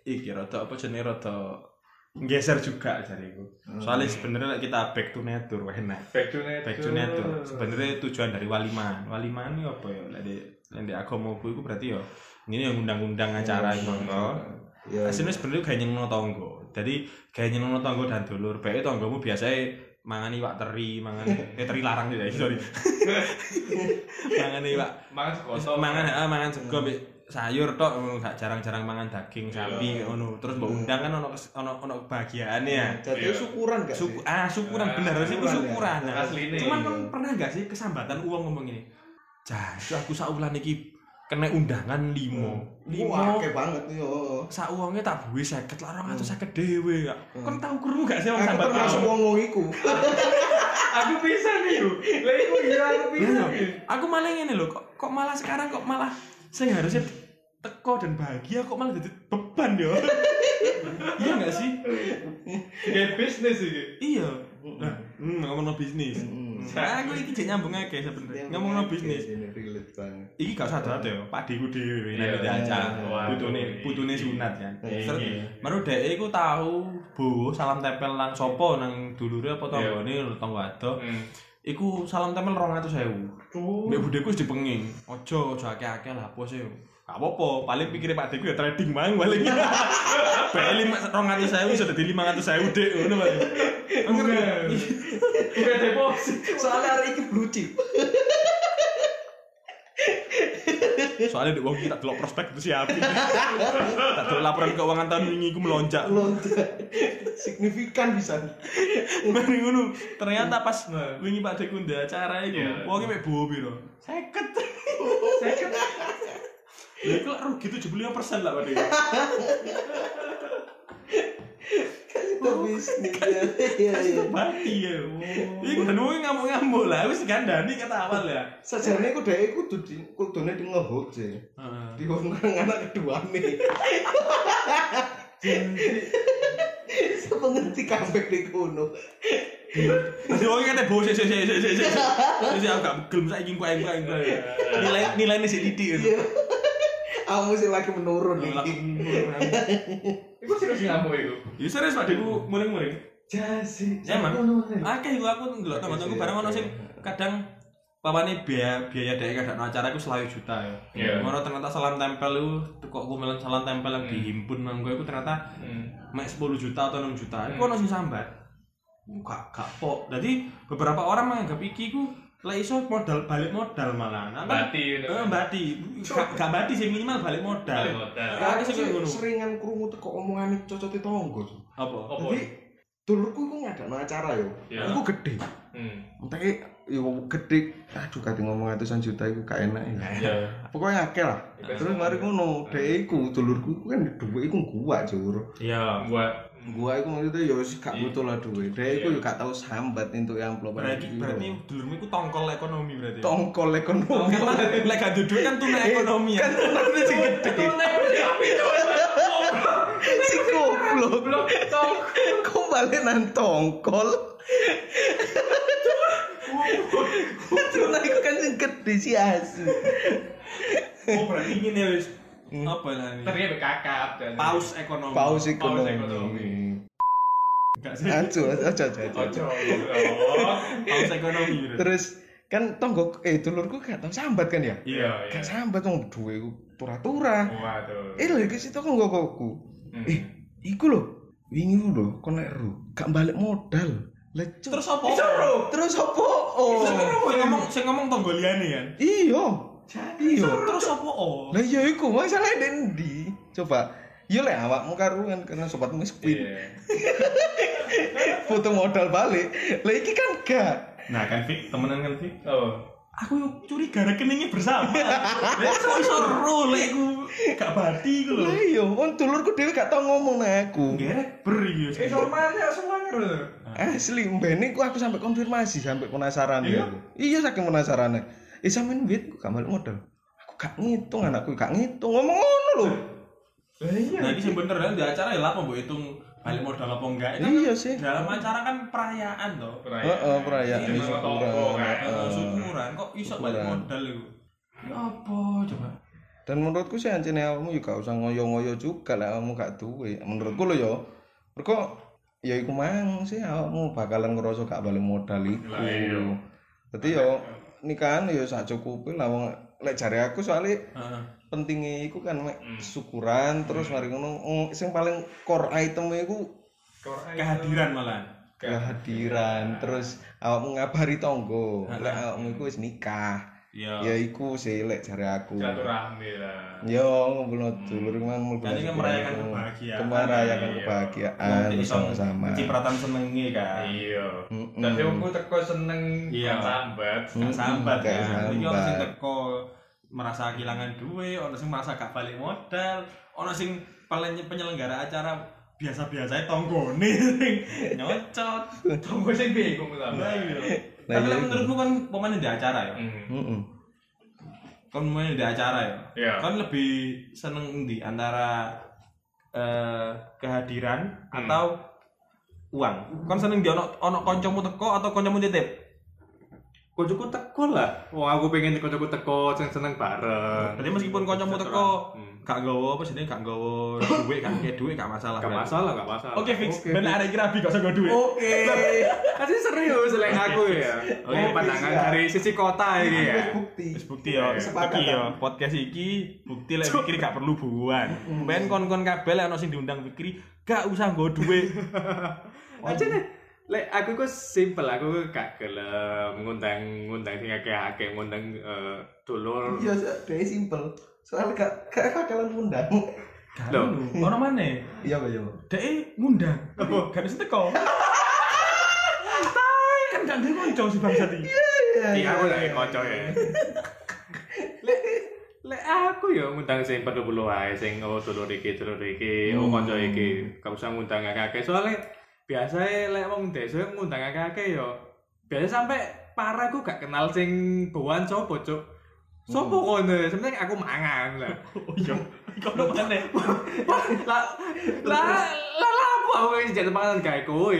iki rada apa jenenge rada geser juga jariku. Soalnya sebenarnya kita back to nature wah enak. Back to nature. Back to nature. Sebenarnya tujuan dari waliman. Waliman ini apa ya? Lek di lek di agamaku iku berarti ya ini yang undang-undang acara iku toh. Iya. Aslinya sebenarnya kayak nyenengno tonggo. Jadi kayak nyenengno tonggo dan dulur. Baik tonggomu biasanya mangan iwak teri, mangan (laughs) eh teri larang tidak sorry. (laughs) mangan iwak Makan sekolah. mangan ah, mangan sego sayur tok ngono, gak jarang-jarang mangan daging sapi ngono. Terus mbok undang kan ono ono ono kebahagiaane ya. Jadi Iya. syukuran gak Syuku, sih? ah syukuran Ah, bener syukuran ya. syukuran. Nah, Asline. Cuman kan pernah gak sih kesambatan uang ngomong ini? Jas, aku saulan iki kena undangan limo. Wah, Limo akeh banget yo. sak uangnya tak buwe seket lah orang atau seket dewe ya. Kan tahu kru gak sih orang Aku sambat termasuk aku? wong iku. (laughs) Aku bisa nih yo. Lah iku iya aku bisa. Iya. nih. Aku malah ngene lho, kok kok malah sekarang kok malah sing harusnya teko dan bahagia kok malah jadi beban yo. iya gak sih? Kayak bisnis iki. Iya. Nah, hmm, ngomong no bisnis. Mm. Nah, aku iki jek nyambung aja sebenarnya. Ngomong no bisnis. Ini gak sadar ya, Pak Deku dhewe Iya. nek diajak. Waduh. Putune putune sunat kan. Iya. Terus baru dhek iku tahu bowo salam tempel nang sapa nang dulure apa lho tangga adoh. Hmm. Iku salam tempel 200.000. Oh. Mbak budeku wis dipenging. Ojo, ojo akeh-akeh lah apa sih. Gak apa-apa, paling pikirnya Pak Deku ya trading mang paling. Iya. (laughs) lima rongganya saya udah jadi lima ratus saya udah, ngono Pak. Enggak. Enggak deposit. Soalnya hari ini blue chip. Soalnya di uang kita delok prospek itu siapa? tak delok laporan keuangan tahun ini gue melonjak. Melonjak. Signifikan bisa. Mari ngono. Ternyata pas wingi Pak Dekunda acara itu, uangnya kayak bobi loh saya ket saya (laughs) ket Ya kok rugi 75% lah pada kan itu oh, bisnis ya iya iya, iya. ya? Iya kan mau ngamuk-ngamuk lah wis gandani kata awal ya. Sajane ku dhek kudu di kudune di ngehuk je di anak kedua nih (laughs) sepengerti kambek di kono Yo iki kate bose sik sik sik sik. Wis aku gak gelem saiki engko. (laughs) Nilai nilai sik titik. Gitu. Iya. Kamu sih lagi menurun nih. Iku serius ngamuk iku. Ya serius Pak Deku muring-muring. Jasi. Ya, Mang. Akeh iku aku ndelok tangga-tangga barang ono sing kadang pawane biaya biaya dhek kadang acara iku selawe juta ya. Iya. Ngono ternyata salam tempel itu kok kumelan salam tempel yang dihimpun nang kowe iku ternyata Hmm. mek 10 juta atau 6 juta. Iku ono sing sambat. Gak gak pok. Jadi beberapa orang menganggap iki ku lek iso modal balik modal malah. Nah, kan- Bati. Eh, bati. Gak bati sih minimal balik modal. Balik modal. Aku Aku sih seringan krungu teko omongane cocok tonggo. Apa? Apa? Jadi dulurku iku ngadakno acara yo. Iya. Iku gede. Hmm. Entah yo gede. Aduh kate ngomong atusan juta iku gak enak ya. Iya. Pokoknya akeh lah. Terus mari ngono, dhek iku dulurku iku kan duwe iku gua jur. Iya. Buat Gua iku maksudnya yo wis gak butuh lah duwe. Dhek iku yo gak tau sambat entuk amplop. Berarti berarti dulurmu iku tongkol ekonomi berarti. tongkol ekonomi. Lek gak duduk kan tunai ekonomi ya. Kan tunai (laughs) sing gede. Si goblok. Kok balik nang tongkol? Tunai iku kan sing gede si asu. Oh berarti ini nih wis apa lah ini? Ternyata kakap dan Paus ekonomi. Paus ekonomi. ekonomi. Enggak sih. Acu, acu, acu, acu. Ojo. Oh. Paus ekonomi. Terus kan tonggo eh dulurku gak tau sambat kan ya? Iya, iya. Gak sambat wong duwe ku tura-tura. Waduh. Eh lho iki situ kok nggoku. Hmm. Eh, iku lho. Wingi lho konek ru, gak balik modal. Lah Cuk. Terus apa? terus apa? Oh. Sing ngomong sing ngomong tonggo liyane kan. Iya. Iya. Terus apa? Oh. Lah iya iku masalah ndi? Coba. Iya lek awakmu karo kan karena sobatmu sepi. Iya. (laughs) Foto modal balik. Lah iki kan gak. Nah kan Fik, temenan kan Fik. Oh. Aku yuk curiga rekeningnya bersama. (laughs) Lek kok iso ro lek aku gak bati iku lho. Lah iya, wong dulurku dhewe gak tau ngomong nang aku. Gerek beri Eh, normalnya semuanya lho. Asli, mbene ku aku sampai konfirmasi, sampai penasaran Iya? ya. Iya saking penasarannya. Eh sampean duit gak balik modal. Aku gak ngitung anakku gak ngitung ngomong ngono lho. Lah iya. Nah, ini sing bener kan di acara ya lah mbok hitung balik modal apa enggak. Itu kan Iya sih. dalam acara kan perayaan toh. Heeh, perayaan Iya, syukuran. toko, kan. Eh, syukuran kok iso balik modal iku. Ya apa coba? Dan menurutku sih ancene awakmu juga usah ngoyo-ngoyo juga lah awakmu gak duwe. Menurutku lho ya. Mergo ya iku mang sih awakmu bakalan ngerasa gak balik modal iku. Lah, iya. Dadi yo nikahan yo sak cukupe lah. Wong lek jare aku soalnya pentingnya iku kan mek Hmm. syukuran terus mari ngono. Sing paling core item iku Kehadiran malah. kehadiran terus awakmu ngabari tonggo lek awakmu iku wis nikah Iya. Ya iku sih lek jare aku. silaturahmi lah Yo ngumpulno dulur mang mlebu Jadi kan merayakan kebahagiaan. Merayakan Iya. kebahagiaan bersama-sama. Cipratan senenge kan. iya dan aku teko seneng Iya. sambat Gak sambat Gak kan. Iki ono sing sambat. teko merasa kehilangan duit, ono sing merasa gak balik modal, ono sing penyelenggara acara biasa-biasa tonggone sing nyocot. tunggu sing bingung Lah sambat iya. Lah Tapi iya lek iku. menurutku kan pemain di acara ya. Hmm. Mm-mm. Kan pemain di acara ya. Iya. Kan lebih seneng di antara eh, kehadiran atau uang. Kan seneng di ono ono kancamu teko atau kancamu titip? Kocokku teko lah. Wah, aku pengen kocokku teko sing seneng bareng. Jadi meskipun kancamu teko Hmm. gak nggawa apa sih gak nggawa duit, gak nggawa duit gak masalah. Gak masalah, gak masalah. Oke fix. Ben ada (laughs) kira gak usah nggawa duit. Oke. Kasih serius (laughs) lek aku ya. Oke, pandangan dari sisi kota ini ya. Bukti. Wis bukti ya, Kesepakatan. iki ya, podcast iki bukti lek pikir gak perlu buan. Ben kon-kon kabeh lek ono sing diundang pikir gak usah nggawa duit. Aja nih. Lek aku kok simple, aku kok gak gelem ngundang ngundang sing akeh-akeh ngundang eh, dulur. Iya, dhewe simpel. Soalnya gak gak bakalan undang. Loh, Ono mana? Iya, Pak, iya. Dek ngundang. Tapi gak bisa teko. Tai kan gak ndek kanca si bangsat iki. iya aku lek kanca ya. Lek lek aku ya ngundang sing perlu-perlu ae sing oh dulur iki dulur iki, oh kanca iki. Gak usah ngundang akeh-akeh soalnya biasanya lek wong desa ngundang akeh-akeh ya biasa sampai parah aku gak kenal sing bawan sopo cuk. Sopo kono? Sebenarnya aku mangan lah. (laughs) Oh iya. Iku ono mana? (laughs) lah lah lah apa aku yang jadi panganan kayak kowe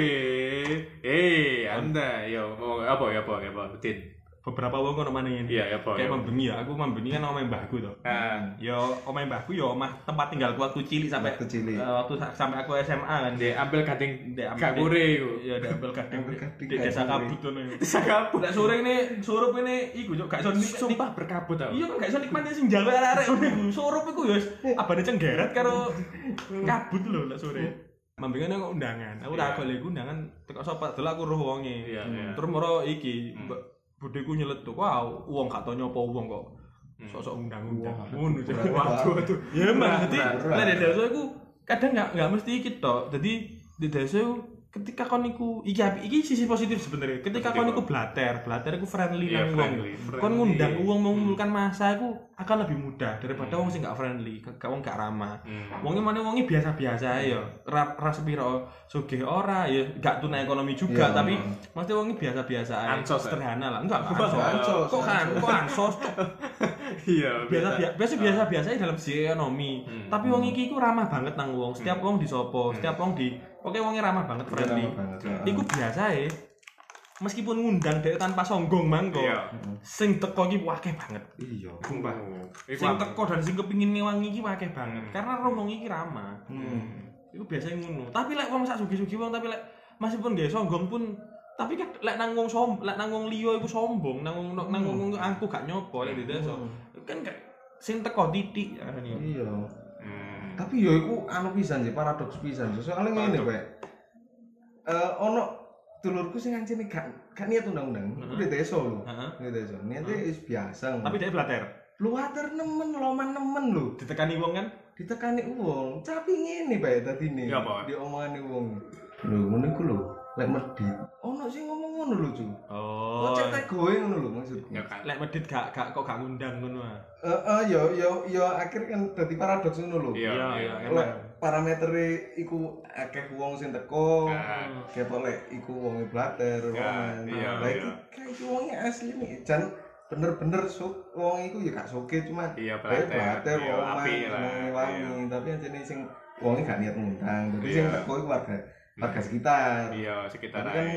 eh anda yo mau apa ya apa ya apa tin Beberapa wong ono mana ini? iya ya apa ya Kayak membengi ya, aku membengi kan omah mbahku to. ah Yo omah mbahku yo omah tempat tinggalku waktu cilik sampai Waktu cilik. eh, waktu sa- sampai aku SMA kan. di ambil gading Dek gak kure iku Iya, diambil kadang Ambil gading di desa kabut ngono. bisa kabut Nek sore ini surup ini iku yo gak iso sumpah berkabut tau Iya kan gak iso nikmati sing jago arek-arek ngono iku. Surup iku yo wis abane cenggeret karo kabut lho lek sore. Mambingane kok undangan. Aku tak Iya. golek undangan teko sapa dulu aku roh wonge. Iya, iya. Terus moro iki Budeku nyeletuk, wow, uang gak tau nyopo uang kok. Hmm. Sosok undang-undang. Ngono Cuk. berat Waduh, waduh. Ya berat. lek di desa iku kadang gak gak mesti iki tok. Dadi di desa ketika kon iku iki api iki sisi positif sebenarnya. Ketika kon iku blater, blater iku friendly Iya, nang wong. Kon friendly. ngundang wong mengumpulkan masa iku akan lebih mudah daripada wong sing gak friendly, gak wong gak ramah. Hmm. Wonge mana wonge biasa-biasa ae ya. Ra ra sepiro sugih ora ya gak tunai ekonomi juga Iya. tapi mesti wonge biasa-biasa ae. Ansos, sederhana lah. Enggak, Ansos. ansos. Kok kan kok ansos? (laughs) iya biasa biasa biasa biasa dalam sisi ekonomi. Hmm. Tapi wong iki iku ramah banget nang wong. Setiap wong disopo, setiap wong di Oke wongnya ramah banget friendly. ramah banget, ya. Iku biasa ya. Meskipun ngundang dhek tanpa songgong mangko. iya Sing teko iki wakeh banget. Iya. sumpah Iku Sing teko dan sing kepingin ngewangi iki wakeh banget. Hmm. Karena rombong iki ramah. Hmm. Iku biasanya ngono. Tapi lek wong sak sugi-sugi wong tapi lek meskipun gak sombong pun tapi kan lek nang wong som, lek nang wong liya iku sombong, nang wong nang wong aku gak nyopo lek di desa. Kan gak sing teko titik ya kan ya. Iya. Tapi yo iku anu pisan sih, paradoks pisan. Soalnya ngene, Pak. Eh ono dulurku sing anjene gak gak niat undang-undang. Iku di desa lho. Heeh. Di desa. Niatnya wis biasa. Tapi dia blater. luwater nemen, loman nemen lho. Ditekani wong kan Ditekani wong. Tapi ngene, Pak, dadine. Ya, Pak? Di omongane wong. Lho, ngono iku lho. Lek medit. Ono sing ngomong ngono lho, Cu. Oh. Oh, cetek goe ngono lho maksudku. ya Lek medit gak gak kok gak ngundang ngono ah. Heeh, yo yo yo akhir kan dadi paradoks ngono lho. iya Iya, iya iya. Lek parametere iku akeh wong sing teko. Ketok lek iku wonge blater, Ya, wonge. iya, Lah iki iya. kayak iki wonge asli nih. Jan bener-bener sok wong iku ya gak soge cuma Iya, kayak blater. Iya, wong wangi, tapi anjene sing wonge gak niat ngundang. Jadi Iya. sing teko iku warga warga sekitar. iya sekitar Tapi kan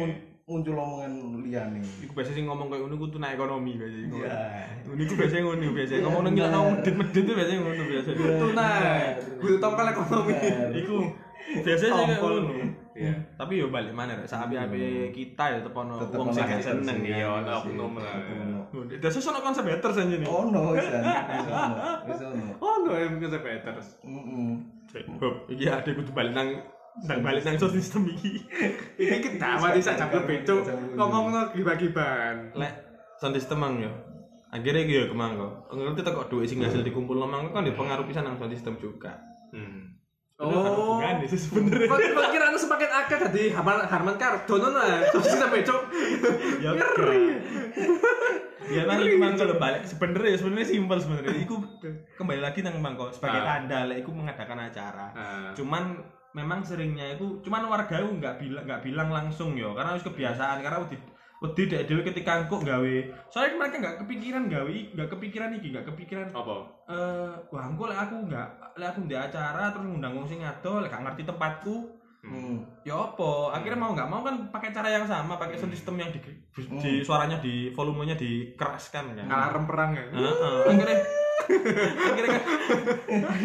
muncul omongan liyane. Iku biasa sing ngomong kayak ngono ku tunai ekonomi biasa iku. Iya. Ngono iku biasa ngono biasa. Ngomong nang gila nang medit-medit biasa ngono biasa. tunai kudu tongkol ekonomi Iku biasa sih Tompol. ngono. iya Tapi yo balik mana rek sapi-api kita ya tetep ono Tetep wong sing gak seneng sih, iya, ya. ono oknum lah. Desa sono konsep haters aja nih. Oh ono, oh no em konsep haters Heeh. Iki ade kudu balik nang nang balik nang sound system iki. (laughs) ini kita mati sak jam lebih cuk ngomong no gibah-gibahan Lek sound system mang yo. akhirnya gitu ya kemang kok ngerti tak kok duit sing hasil dikumpul nomang kan dipengaruhi pisan nang sound system juga Hmm. oh kan sih sebenarnya anu semakin akeh tadi Harman Harman Kardon lah. Terus sampai cok. ya ngeri ya nang iku mang kalau balik sebenarnya sebenarnya simpel sebenarnya iku kembali lagi nang mang sebagai Ah. tanda lek iku mengadakan acara Ah. cuman memang seringnya itu cuman warga itu nggak bilang nggak bilang langsung yo. Karena harus kebiasaan karena wedi wedi dek dhewe ketika engkok gawe. Soalnya mereka nggak kepikiran gawe nggak kepikiran iki nggak kepikiran Apa? eh wah engko lek aku nggak lek aku di acara terus ngundang wong sing ado lek gak ngerti tempatku. Hmm. ya apa? Akhirnya mau nggak mau kan pakai cara yang sama pakai sound system yang di, di suaranya di volumenya dikeraskan kan. Alarm perang ya. Heeh, akhirnya akhirnya kan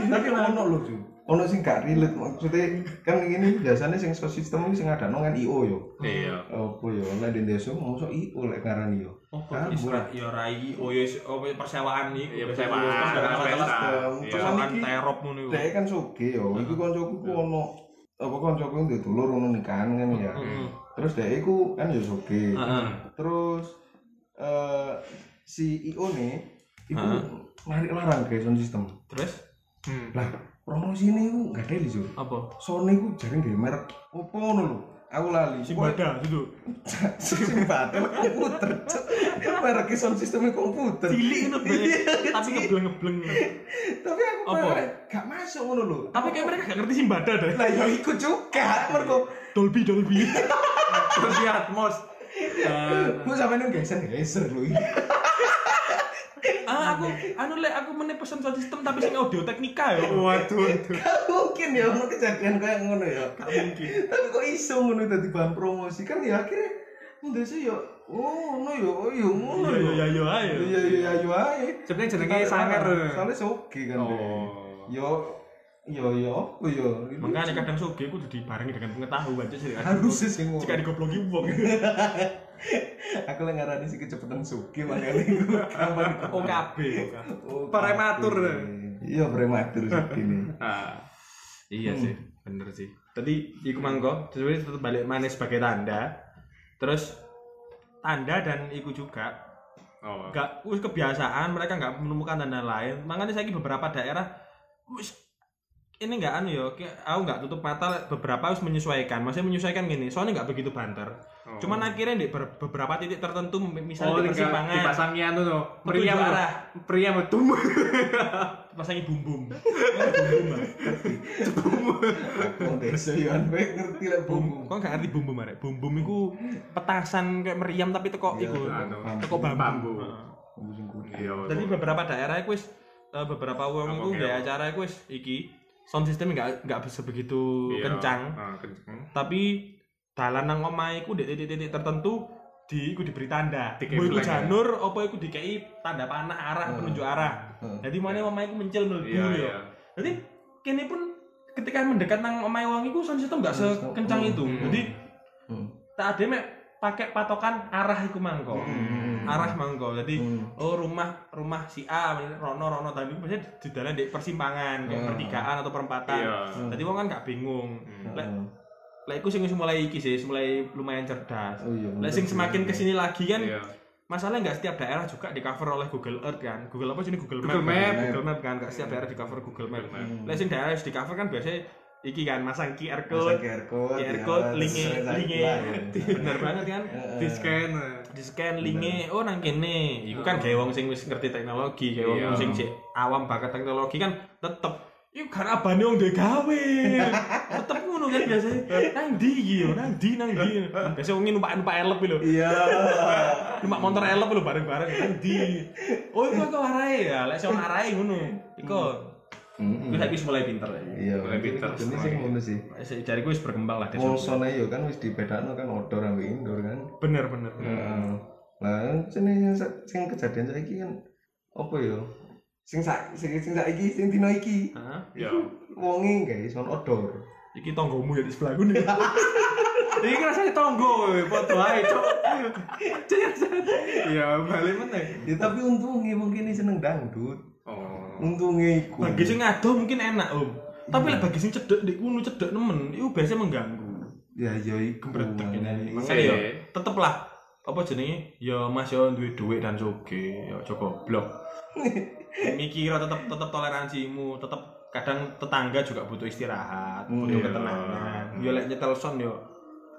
Tapi ono lho, Ju. Ono sing gak relate maksudnya kan ini biasanya sing iki sing ada kan IO yo. Iya. Apa yo nek di desa mosok IO lek ngarani yo. Oh, Kabur. isra ya rai ya oh ya persewaan nih. Iya, persewaan. Sistem. Iya. Terus kan Persewaan terop ngono. Dek kan suge yo. Iku kancaku ku ono apa kancaku ndek dulur ngono nikahan kan ya. Terus dek iku kan yo suge. Heeh. Terus eh si IO nih iku. Narik larang ke sound system. Terus Hmm. Lah, promosi ini iku gak ada Ju. apa? Sony ku jarang gawe merek opo ngono lho. Aku lali. Si badan itu. Sing batel (laughs) komputer. Cuk. Merek sound system komputer. Cilik ngono Bre. tapi ngebleng-ngebleng. Tapi aku Apa? gak masuk ngono lho. Tapi kayak mereka gak ngerti simbada deh. Lah ya iku juga mergo Dolby Dolby. Terus di Atmos. ku sampeyan geser geser lho. (laughs) ah aku anu lek aku meneh pesen sound system tapi sing audio teknika ya. Waduh. Gak mungkin ya ono kejadian kayak ngono ya. Gak mungkin. Tapi kok iso ngono dadi bahan promosi kan ya akhirnya ndese ya oh ngono ya oh ya ngono Iya ya. iya iya ayo. Iya iya ayo ae. Sebenarnya jenenge sangar. Soalnya soge kan. Oh. Yo yo yo apa yo. Makanya kadang soge kudu dibarengi dengan pengetahuan aja sih. harus sih sing jika digobloki wong. (laughs) Aku lagi ngarani sih kecepatan suki makanya iku. Oh, Prematur. Iya prematur nih. (laughs) Ah, iya sih, bener sih. Tadi iku mangko, sebenarnya tetap balik mana sebagai tanda. Terus tanda dan iku juga Oh. wis kebiasaan mereka nggak menemukan tanda lain. Makanya saya beberapa daerah wis ini nggak anu ya, kayak aku nggak tutup mata beberapa harus menyesuaikan. Maksudnya menyesuaikan gini, soalnya nggak begitu banter. Oh. Cuman akhirnya di ber- beberapa titik tertentu, misalnya Oh, di persimpangan, dipasangi anu. Menuju Pria arah. Pria metum. pasangi bum bum. bum bum. Desa yo kowe ngerti lah Bum, bumbu. kok gak ngerti bum bum arek? Bum bum iku petasan kayak meriam tapi teko Iya, iku. anu, Teko bambu. bambu. Heeh. Bumbu sing kuning. Iya. Jadi beberapa daerah iku wis eh, beberapa wong iku ya. nggak acara iku wis iki sound system nggak nggak sebegitu Iya. kencang. Ah, kencang. Tapi dalan nang omah iku di titik-titik tertentu di iku diberi tanda. Mau iku ya? janur apa iku dikei tanda panah arah Hmm. penunjuk arah. Heeh. Jadi mana omah iku mencil mlebu Iya, iya. Jadi kini pun ketika mendekat nang omah wong iku sound system nggak sekencang itu. Hmm. Jadi Hmm. tak ada mek pakai patokan arah iku mangko. Hmm. Arah mangko. Jadi Hmm. oh rumah rumah si A rono rono tadi biasanya di dalam di persimpangan kayak Hmm. pertigaan atau perempatan. Iya. Jadi wong kan gak bingung. Hmm. Lek lek iku sing mulai iki sih, mulai lumayan cerdas. Oh iya. Lek sing semakin ke sini lagi kan Iya. masalahnya nggak setiap daerah juga di cover oleh Google Earth kan. Google apa sih ini Google, Google Map. Map. kan? Google Map kan nggak setiap daerah di cover Google Map. Google Map. Lek sing daerah di cover kan biasanya iki kan masang QR code. QR code. QR ya, code, linknya, linknya, ya. (laughs) bener banget kan. Di scan. di scan linknya oh nang kene iku kan gawe wong sing wis ngerti teknologi gawe wong Iya. sing awam bakat teknologi kan tetep iku kan abane wong dhewe gawe (laughs) tetep ngono kan biasanya nang ndi iki yo nang ndi nang ndi (laughs) biasa wong numpak numpak elep lho Iya. numpak motor elep lho bareng-bareng nang ndi oh iku kok arahe ya lek sing arahe ngono iku Heeh. iku saiki wis mulai pinter ya Iya. Mulai pinter. Ini sing ngono sih. Jariku wis berkembang lah sono yo kan wis dibedakno kan outdoor ambek indoor kan. bener bener Heeh. Lah sing sing kejadian saiki kan apa yo? Sing sak sing sing saiki sing dino iki Hah? Iya. wonge guys on outdoor. iki tonggomu ya di sebelahku nih (laughs) Iki rasanya tonggo, foto ae, cok. (laughs) Rasanya. Iya, balik meneh. Ya tapi untungnya mungkin ini seneng dangdut. Oh. Untungnya iku. bagi sing ngadoh mungkin enak om. Tapi lek bagi sing cedek di kuno cedek nemen itu biasanya mengganggu. Ya ya iku. Gembretek ini. makanya. makanya ya tetep lah apa jenenge? Ya Mas yo duwe duit dan soge ya aja goblok. (laughs) Mikir tetep tetep toleransimu tetep kadang tetangga juga butuh istirahat butuh Iya. ketenangan. Ya lek nyetel son yo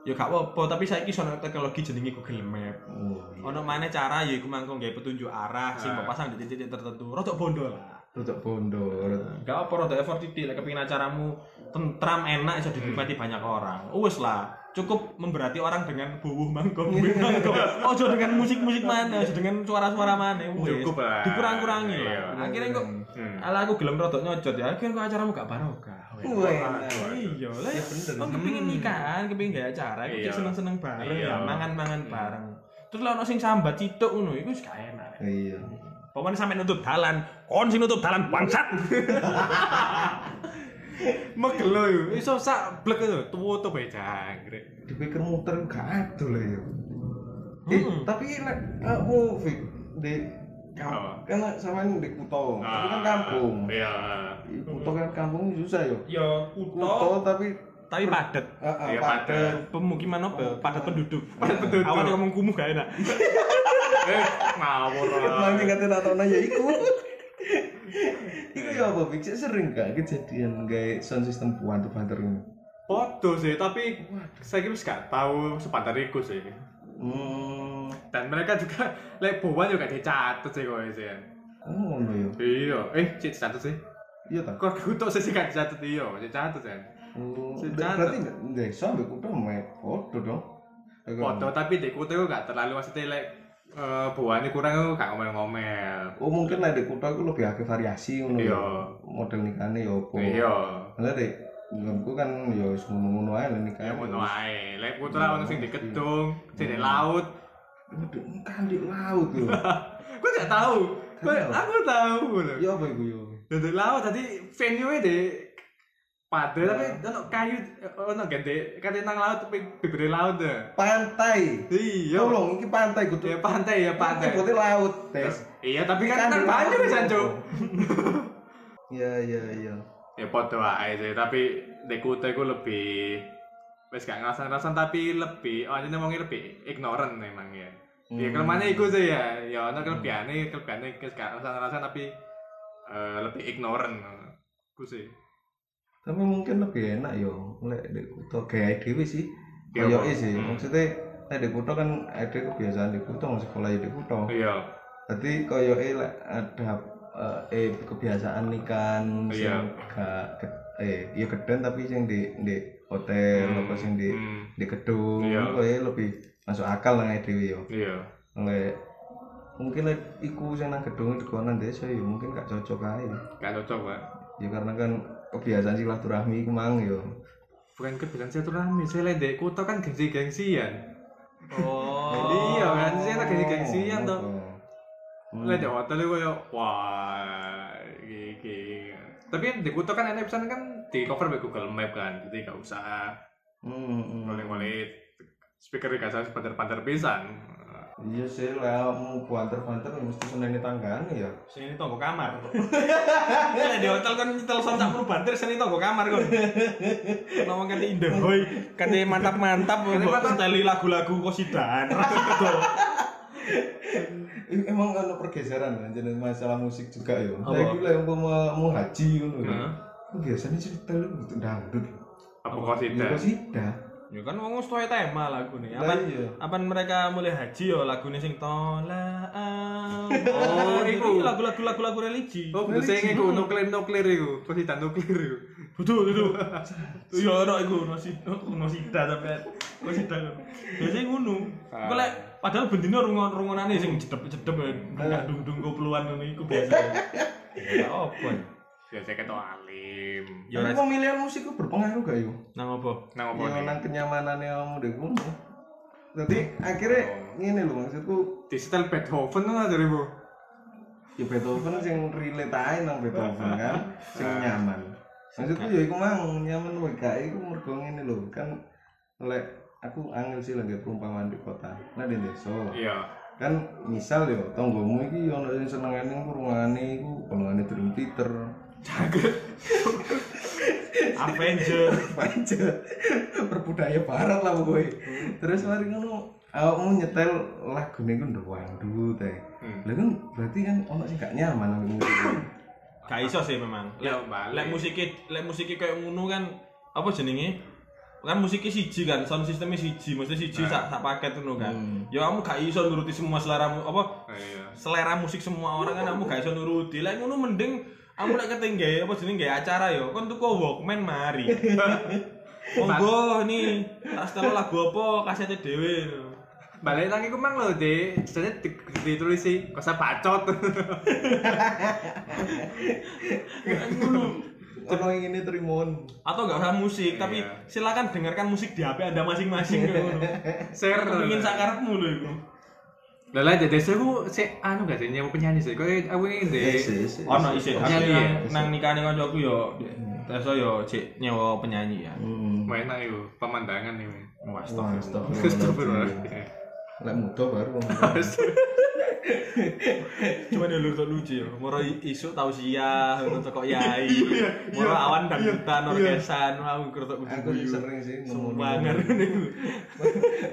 ya gak apa-apa. Tapi saiki sono teknologi jenenge Google Map. Oh, ono mana cara ya iku mangko nggawe petunjuk arah sing pasang di titik tertentu. Rodok bondo lah Rodok bondo, rodok- gak apa rodok effort titik lek kepengin acaramu tentram enak iso dinikmati banyak orang wes lah cukup memberati orang dengan buwuh mangkok mangkok ojo dengan musik-musik mana ojo dengan suara-suara mana wes Cukup lah. dikurang-kurangi lah Iya. akhirnya kok Hmm. ala aku gelem rodok nyocot ya akhirnya kok acaramu gak barokah enak. iya lah. Kan kepingin nikah kan, kepingin gaya acara, Iya. kita seneng-seneng bareng Iya. ya, mangan-mangan bareng. Terus lah ono sing sambat cituk ngono, iku wis gak enak. Iya. Pokoknya sampe nutup dalan, kon sing nutup dalan bangsat. Megelo yo, iso sak blek itu, tuwa-tuwa bae jangkrik. Dipikir muter gak adol ya. Eh, Hmm. tapi nek kamu Fik di Apa? kan sama di Kuto, tapi kan Ah, kampung. Iya. Di Kuto kan kampung susah yo. Ya Kuto tapi tapi padet. ah, Iya, padat. padat. Pemukiman apa? Padat penduduk. Padat penduduk. Awalnya ngomong kumuh gak enak. (laughs) Eh, ngawur. Mancing kate tak tau ya iku. (laughs) Iku ya apa Fik? Sik sering gak kejadian gawe sound system banter-banter ini. Foto sih, tapi saya kira gak tahu sepantar iku sih. Hmm, Dan mereka juga, lek bawa juga dicatat sih kok sih. oh ngono ya. Iya, eh, cik catat sih. Iya ta. Kok aku tuh sih gak dicatat iya, dicatat sih. Oh, berarti desa mbek Kuto mek foto dong. Foto tapi di itu gak terlalu maksudnya lek eh bawaannya kurang itu gak ngomel-ngomel. Oh mungkin lah di Kuto itu lebih akeh variasi ngono Iya. ya. Model nikahnya ya apa. Iya. Lah dek nggonku kan ya ngono-ngono ae lah nikah. Ya ngono ae. Lek lah ono sing di gedung, sing di laut. Waduh, kan di laut yo. Gue gak tahu. Gue Gak tahu. aku tahu lho. Ya apa iku yo? Di laut tadi venue di Padahal tapi Iya. ono kayu ono gede kate nang laut tapi bibir laut deh. Pantai. Iya. Tolong iki pantai kudu. Ya pantai ya pantai. Pantai laut, Tes. Iya tapi kan kan laut. bisa cuk. (laughs) Iya iya iya. Ya podo ae sih tapi di kutu iku lebih wis gak ngerasan-ngerasan tapi lebih oh jadi ngomongnya lebih ignorant memang ya. Ya Hmm. kelemahannya iku sih ya. Ya ono kelebihane kelebihane wis gak ngerasan-ngerasan tapi eh, lebih ignorant. Ku sih. Tapi mungkin lebih enak yo lek di Kuto gawe dhewe sih. Iya, sih. Hmm. Maksudnya lek di Kuto kan ada kebiasaan di Kuto masih sekolah di Kuto. Iya. Jadi koyo lek ada eh, eh kebiasaan nikan sing Iya. gak eh ya geden tapi sing di di hotel apa sing di Hmm. di gedung Iya. koyo lebih masuk akal lah dhewe yo. Iya. Lek mungkin lek iku sing nang gedung di konan desa ya mungkin gak cocok ae. Gak cocok, Pak. Ya karena kan kebiasaan silaturahmi iku mang yo. Bukan kebiasaan silaturahmi, saya lihat kuto kan gengsi-gengsian. Oh. (laughs) Iya kan, saya tak gengsi-gengsian tuh. Hmm. Lihat di hotel itu wah, gigi. Tapi kan di kuto kan enak pisan kan di cover by Google Map kan, jadi gak usah Hmm, hmm. boleh-boleh speaker gak usah banter-banter pisan. Iya sih lah mau banter-banter ya mesti seneni tanggane ya. Sini tonggo kamar. Lah di hotel kan nyetel son sak perlu banter sini tonggo kamar kon. Ngomong kan indah hoy, kan mantap-mantap kok teli lagu-lagu kosidan. Emang ada pergeseran kan jadi masalah musik juga ya. Saya kira yang mau mau haji. Kok biasanya cerita lu butuh dangdut. Apa Ya kosida? Ya kan ngomong sesuai tema lagu nih. Apa apa mereka mulai haji yo lagu sing tola Oh, iku. lagu-lagu lagu-lagu religi. Oh, gue saya ngiku nuklir-nuklir itu, kosida nuklir itu. Betul itu. Iya ono iku nosi nosida tapi nosida. Biasanya ngono. Ah. Kok lek padahal bendino rungon-rungonane sing jedep-jedep nggak dung-dung kopluan ngono iku biasa. (laughs) Ya apa? Ya saya kata alim. Ya ora pemilihan musik itu berpengaruh gak yo? nang apa? Nang apa Ya nih? nang kenyamanannya kamu deh ngono. Jadi akhirnya ngene lho maksudku Di setel Beethoven tuh dari bu. ya Beethoven sing relate ae nang Beethoven kan sing Ah. nyaman. Maksudku ya iku mang nyaman wae gak iku mergo ngene lho kan lek aku angel sih lagi perumpamaan di kota. Nah di desa. Iya. Kan misal yo tonggomu iki ono sing senengane ngrungokane iku golongane Dream Theater. Avenger. Aja berbudaya barat lah pokoknya. Terus mari ngono awakmu nyetel lagune ku ndowandut teh. Hmm. Lah kan berarti kan ono sing gak nyaman nang musik. Gak iso sih memang. Ya, Lek balik. lek musike lek musike kayak ngono kan apa jenenge? Kan musiknya siji kan, sound sistemnya siji, mesti siji sak sak paket ngono kan. Hmm. Ya kamu gak iso nuruti semua selera mu- apa Iya. selera musik semua orang kan kamu gak iso nuruti. Lek ngono mending kamu lek keting gawe apa jenenge gawe acara yo, kon tuku Walkman mari. (laughs) Monggo nih, tak setel lagu apa kasete dhewe. Balik lagi ku mang lho, De. Jadinya di- ditulis sih, kosa bacot. (laughs) Ono yang ini trimon. Atau gak usah musik, tapi Iya. silakan dengarkan musik di HP Anda masing-masing. Share. Kepengin sakarepmu lho iku. Lah lah jadi saya anu gak sih nyewa penyanyi sih. Kok aku ini De. Yes, yes, yes. Ono isih aku Penyanyi nang, ya? nang nikahane kancaku yo Teso yo cek nyewa penyanyi ya. Hmm. Main ayo pemandangan men. Wah, Wah, stop. astagfirullahaladzim. Lek muda baru. (laughs) Cuma dia lucu lucu ya. Moro isu tausiah, untuk kok yai. Moro awan dan hutan orkesan, aku kertok Aku guyu. sering sih ngomong. Banget niku.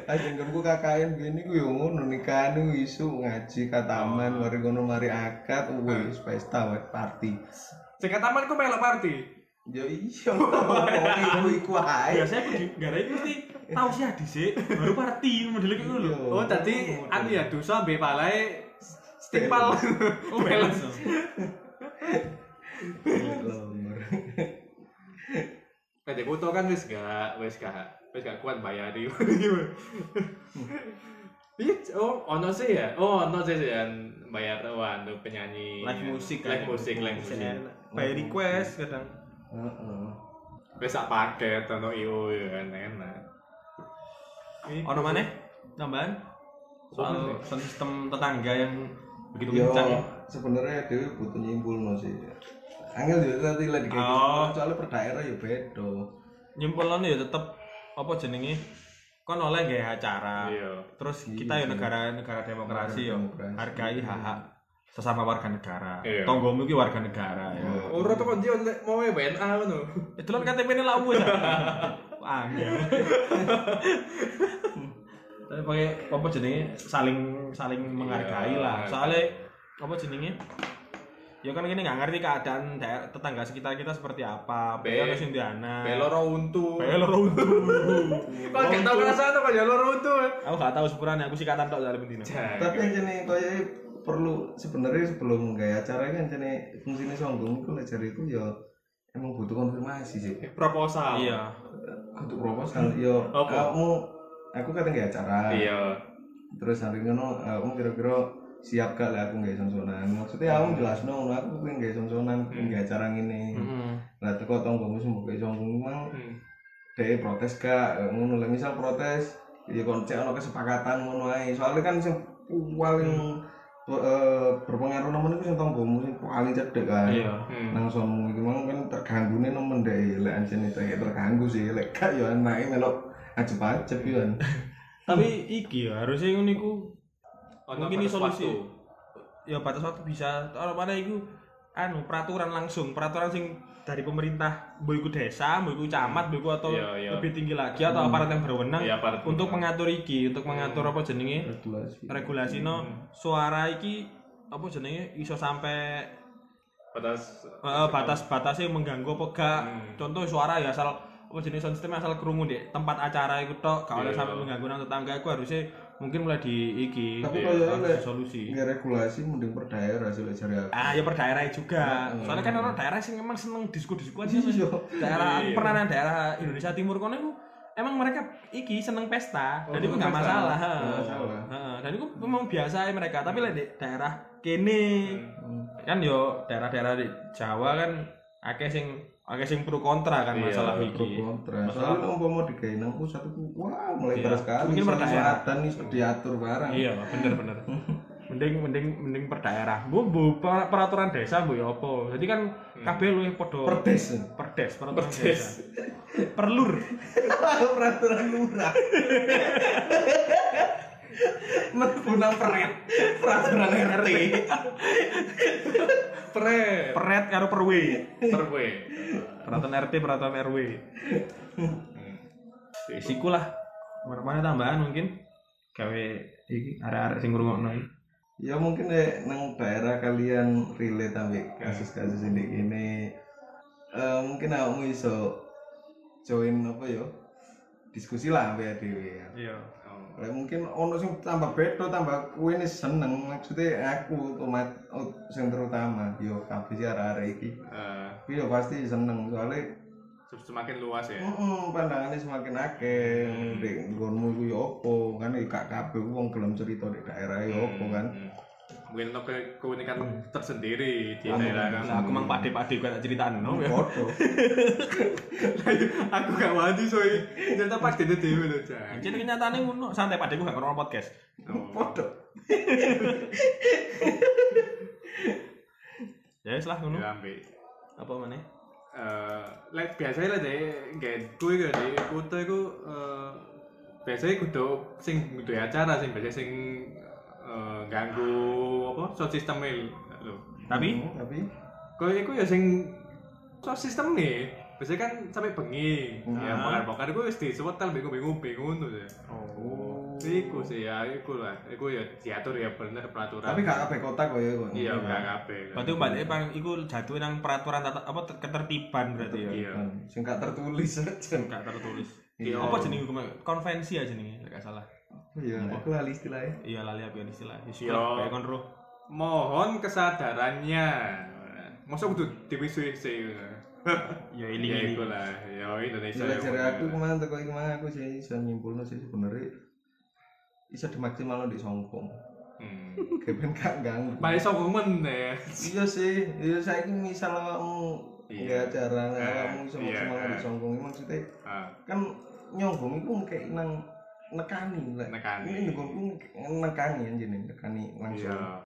Ajengku KKN gini ku (laughs) yo ngono nikahan iku isu ngaji kataman mari ngono mari akad wis pesta party. Sing taman ku melok party. Ya iya. (laughs) Iku iku ae. Biasanya aku di gara itu mesti tausiah dhisik, baru party model kayak ngono lho. Iya. Oh, tadi anu ya dosa mbek palae stimpal. (laughs) Oh, belas. Lomor. Tadi foto kan wis gak wis gak wis gak kuat bayari. (laughs) Iya, oh, ono sih ya. Oh, ono sih yang bayar wah anu penyanyi. Live musik live musik, live musik. By request kadang. Heeh. Wis sak paket ono IO ya kan enak. Ono mana? Tambahan? Soal system tetangga yang begitu kencang. sebenarnya Dewi butuh nyimpulno sih. Angel juga tadi lah di Oh. soalnya per daerah ya beda. Nyimpulane ya tetep apa jenenge? Kon oleh gawe acara. Iya. Terus kita ya negara negara demokrasi ya hargai hak-hak sesama warga negara. Iya. Tonggomu ki warga negara ya. Ora tuh kan dia mau WNA ngono. Itu kan KTP ini lamu ya. Angel. Tapi pakai apa jenenge saling saling menghargai Iya. lah. Soalnya apa jenenge? Ya kan ini nggak ngerti keadaan daerah tetangga sekitar kita seperti apa. Be- Be ono sing diana. Beloro untu. Be loro untu. (laughs) Kok gak tau perasaan tuh ya loro untu. Aku gak tahu syukurannya, aku sikatan tok dari bendina. Tapi yang jenis kaya perlu sebenarnya sebelum gaya acara kan jenis fungsinya sombong itu lah cari itu ya emang butuh konfirmasi sih. Proposal. Iya. Untuk proposal yo Apa? kamu aku kan gaya acara. Iya. Terus hari ngono kamu kira-kira siap gak lah aku gaya sonsonan. Maksudnya aku jelas no, aku pengen gaya sonsonan, pengen gaya acara ini. Heeh. Lah teko tonggomu sing mbok gaya sombong mang Hmm. dhek protes gak ngono lah misal protes ya kon cek ono kesepakatan ngono ae soalnya kan sing paling eh, berpengaruh nemen iku sing tonggomu sing paling cedek kan Iya. Hmm. nang sono iki mang kan terganggune nemen dhek lek anjene terganggu sih lek gak ya anake melok ajep-ajep yo kan (laughs) Tapi iki ya harusnya ngono iku mungkin solusi. waktu. Ya batas waktu bisa. Kalau mana iku anu peraturan langsung, peraturan sing dari pemerintah, iku desa, iku camat, iku atau Iya, iya. lebih tinggi lagi atau aparat yang berwenang Iya, aparat untuk mengatur iki, untuk mengatur apa jenenge? Regulasi. Regulasi no. Suara iki apa jenenge? Iso sampai batas eh, batas-batasnya mengganggu apa gak? Hmm. contoh suara ya asal apa jenis sound system asal kerungu di tempat acara itu tok gak oleh Iya. sampai mengganggu nang tetangga aku harusnya mungkin mulai di iki tapi harus lek solusi nggak regulasi mending per daerah sih jare aku ah ya per daerah juga Hmm. soalnya kan orang daerah sih memang seneng diskusi-diskusi aja Iya. daerah Iya. pernah nang daerah Indonesia Timur kono iku emang mereka iki seneng pesta dan Oh, itu nggak pesta. masalah masalah. Dan itu memang biasa ya mereka tapi lah di daerah kene Hmm. kan yo daerah-daerah di Jawa kan akeh sing akeh sing pro kontra kan Iya, masalah pro iki. kontra. Masalah- soalnya umpama digawe nang pusat itu wah melebar Iya. sekali Mungkin per daerah. nih diatur barang. Iya bener bener. Mending mending mending per daerah. Bu bu per- peraturan desa bu ya apa? Jadi kan kabeh luwih padha perdes perdes peraturan Perdes. desa. Perlur (laughs) peraturan lurah. (laughs) Mengguna peret peraturan RT (laughs) pre peret karo perwe perwe. peraturan RT peraturan RW Hmm. Isiku lah mana tambahan mungkin gawe iki arek-arek sing ngrungokno iki. Ya mungkin nek nang daerah kalian relate ambek kasus-kasus ini gini eh mungkin aku iso join apa ya diskusi lah ambek dhewe ya. Iya. Lek mungkin ono sing tambah bedo tambah kuwi seneng maksudnya aku oh, sing terutama yo kabeh sih arek-arek iki. Eh, Kuwi yo pasti seneng soalnya semakin luas ya. Heeh, pandangannya semakin akeh. Ndek nggonmu iku yo apa? Kan gak kabeh wong gelem cerita di daerah yo apa kan. Hmm. Mungkin untuk ke- keunikan tersendiri di daerah kan. Lah aku mang pade-pade gak ceritaan no. ya. Foto. (laughs) aku gak wani soe. Ternyata pas dene dhewe lho, Jan. Jadi kenyataane ngono, santai padeku gak ngono podcast. (laughs) Foto. Ya wis lah ngono. Ya Apa maneh? eh lek biasanya lah deh kayak gue gak deh kutu iku eh biasanya kudu sing kudu acara sing biasa sing eh, ganggu apa sound system lho Tapi tapi kau iku ya sing sound system nih biasanya kan sampai bengi ya Ah. bakar-bakar iku wis disewetel bingung-bingung bingung tuh ya oh. iku sih ya iku lah iku ya diatur ya bener peraturan tapi gak kabeh kota kok ya kok. iya gak kabeh Berarti mbaknya paling iku jatuh nang peraturan tata apa ter- ketertiban berarti ya. Iya. Sing gak tertulis aja. Gak tertulis. Iya. Apa jenenge? Konvensi aja jenenge, gak salah. Iya, aku lali istilahnya. Iya lali apa yang istilah. Wis Iya. kayak kon roh. mohon kesadarannya masa kudu diwisuhi sih Ya ya iling-iling. iku lah ya Indonesia Jadi ya, aku kemarin teko iki mah aku sih iso nyimpulno sih sebenarnya bisa dimaksimalno di songkong. hmm. (laughs) Kepen gak ganggu. Paling sokongan ya Iya sih, iya saya ini misal awakmu Iya. nggak acara Eh, awakmu iso iya, maksimal eh. di songkong ini maksudnya ah, kan nyombong itu kayak nang nekani lah. Nekani. Ini nyombongku nekani anjene nekani langsung. iya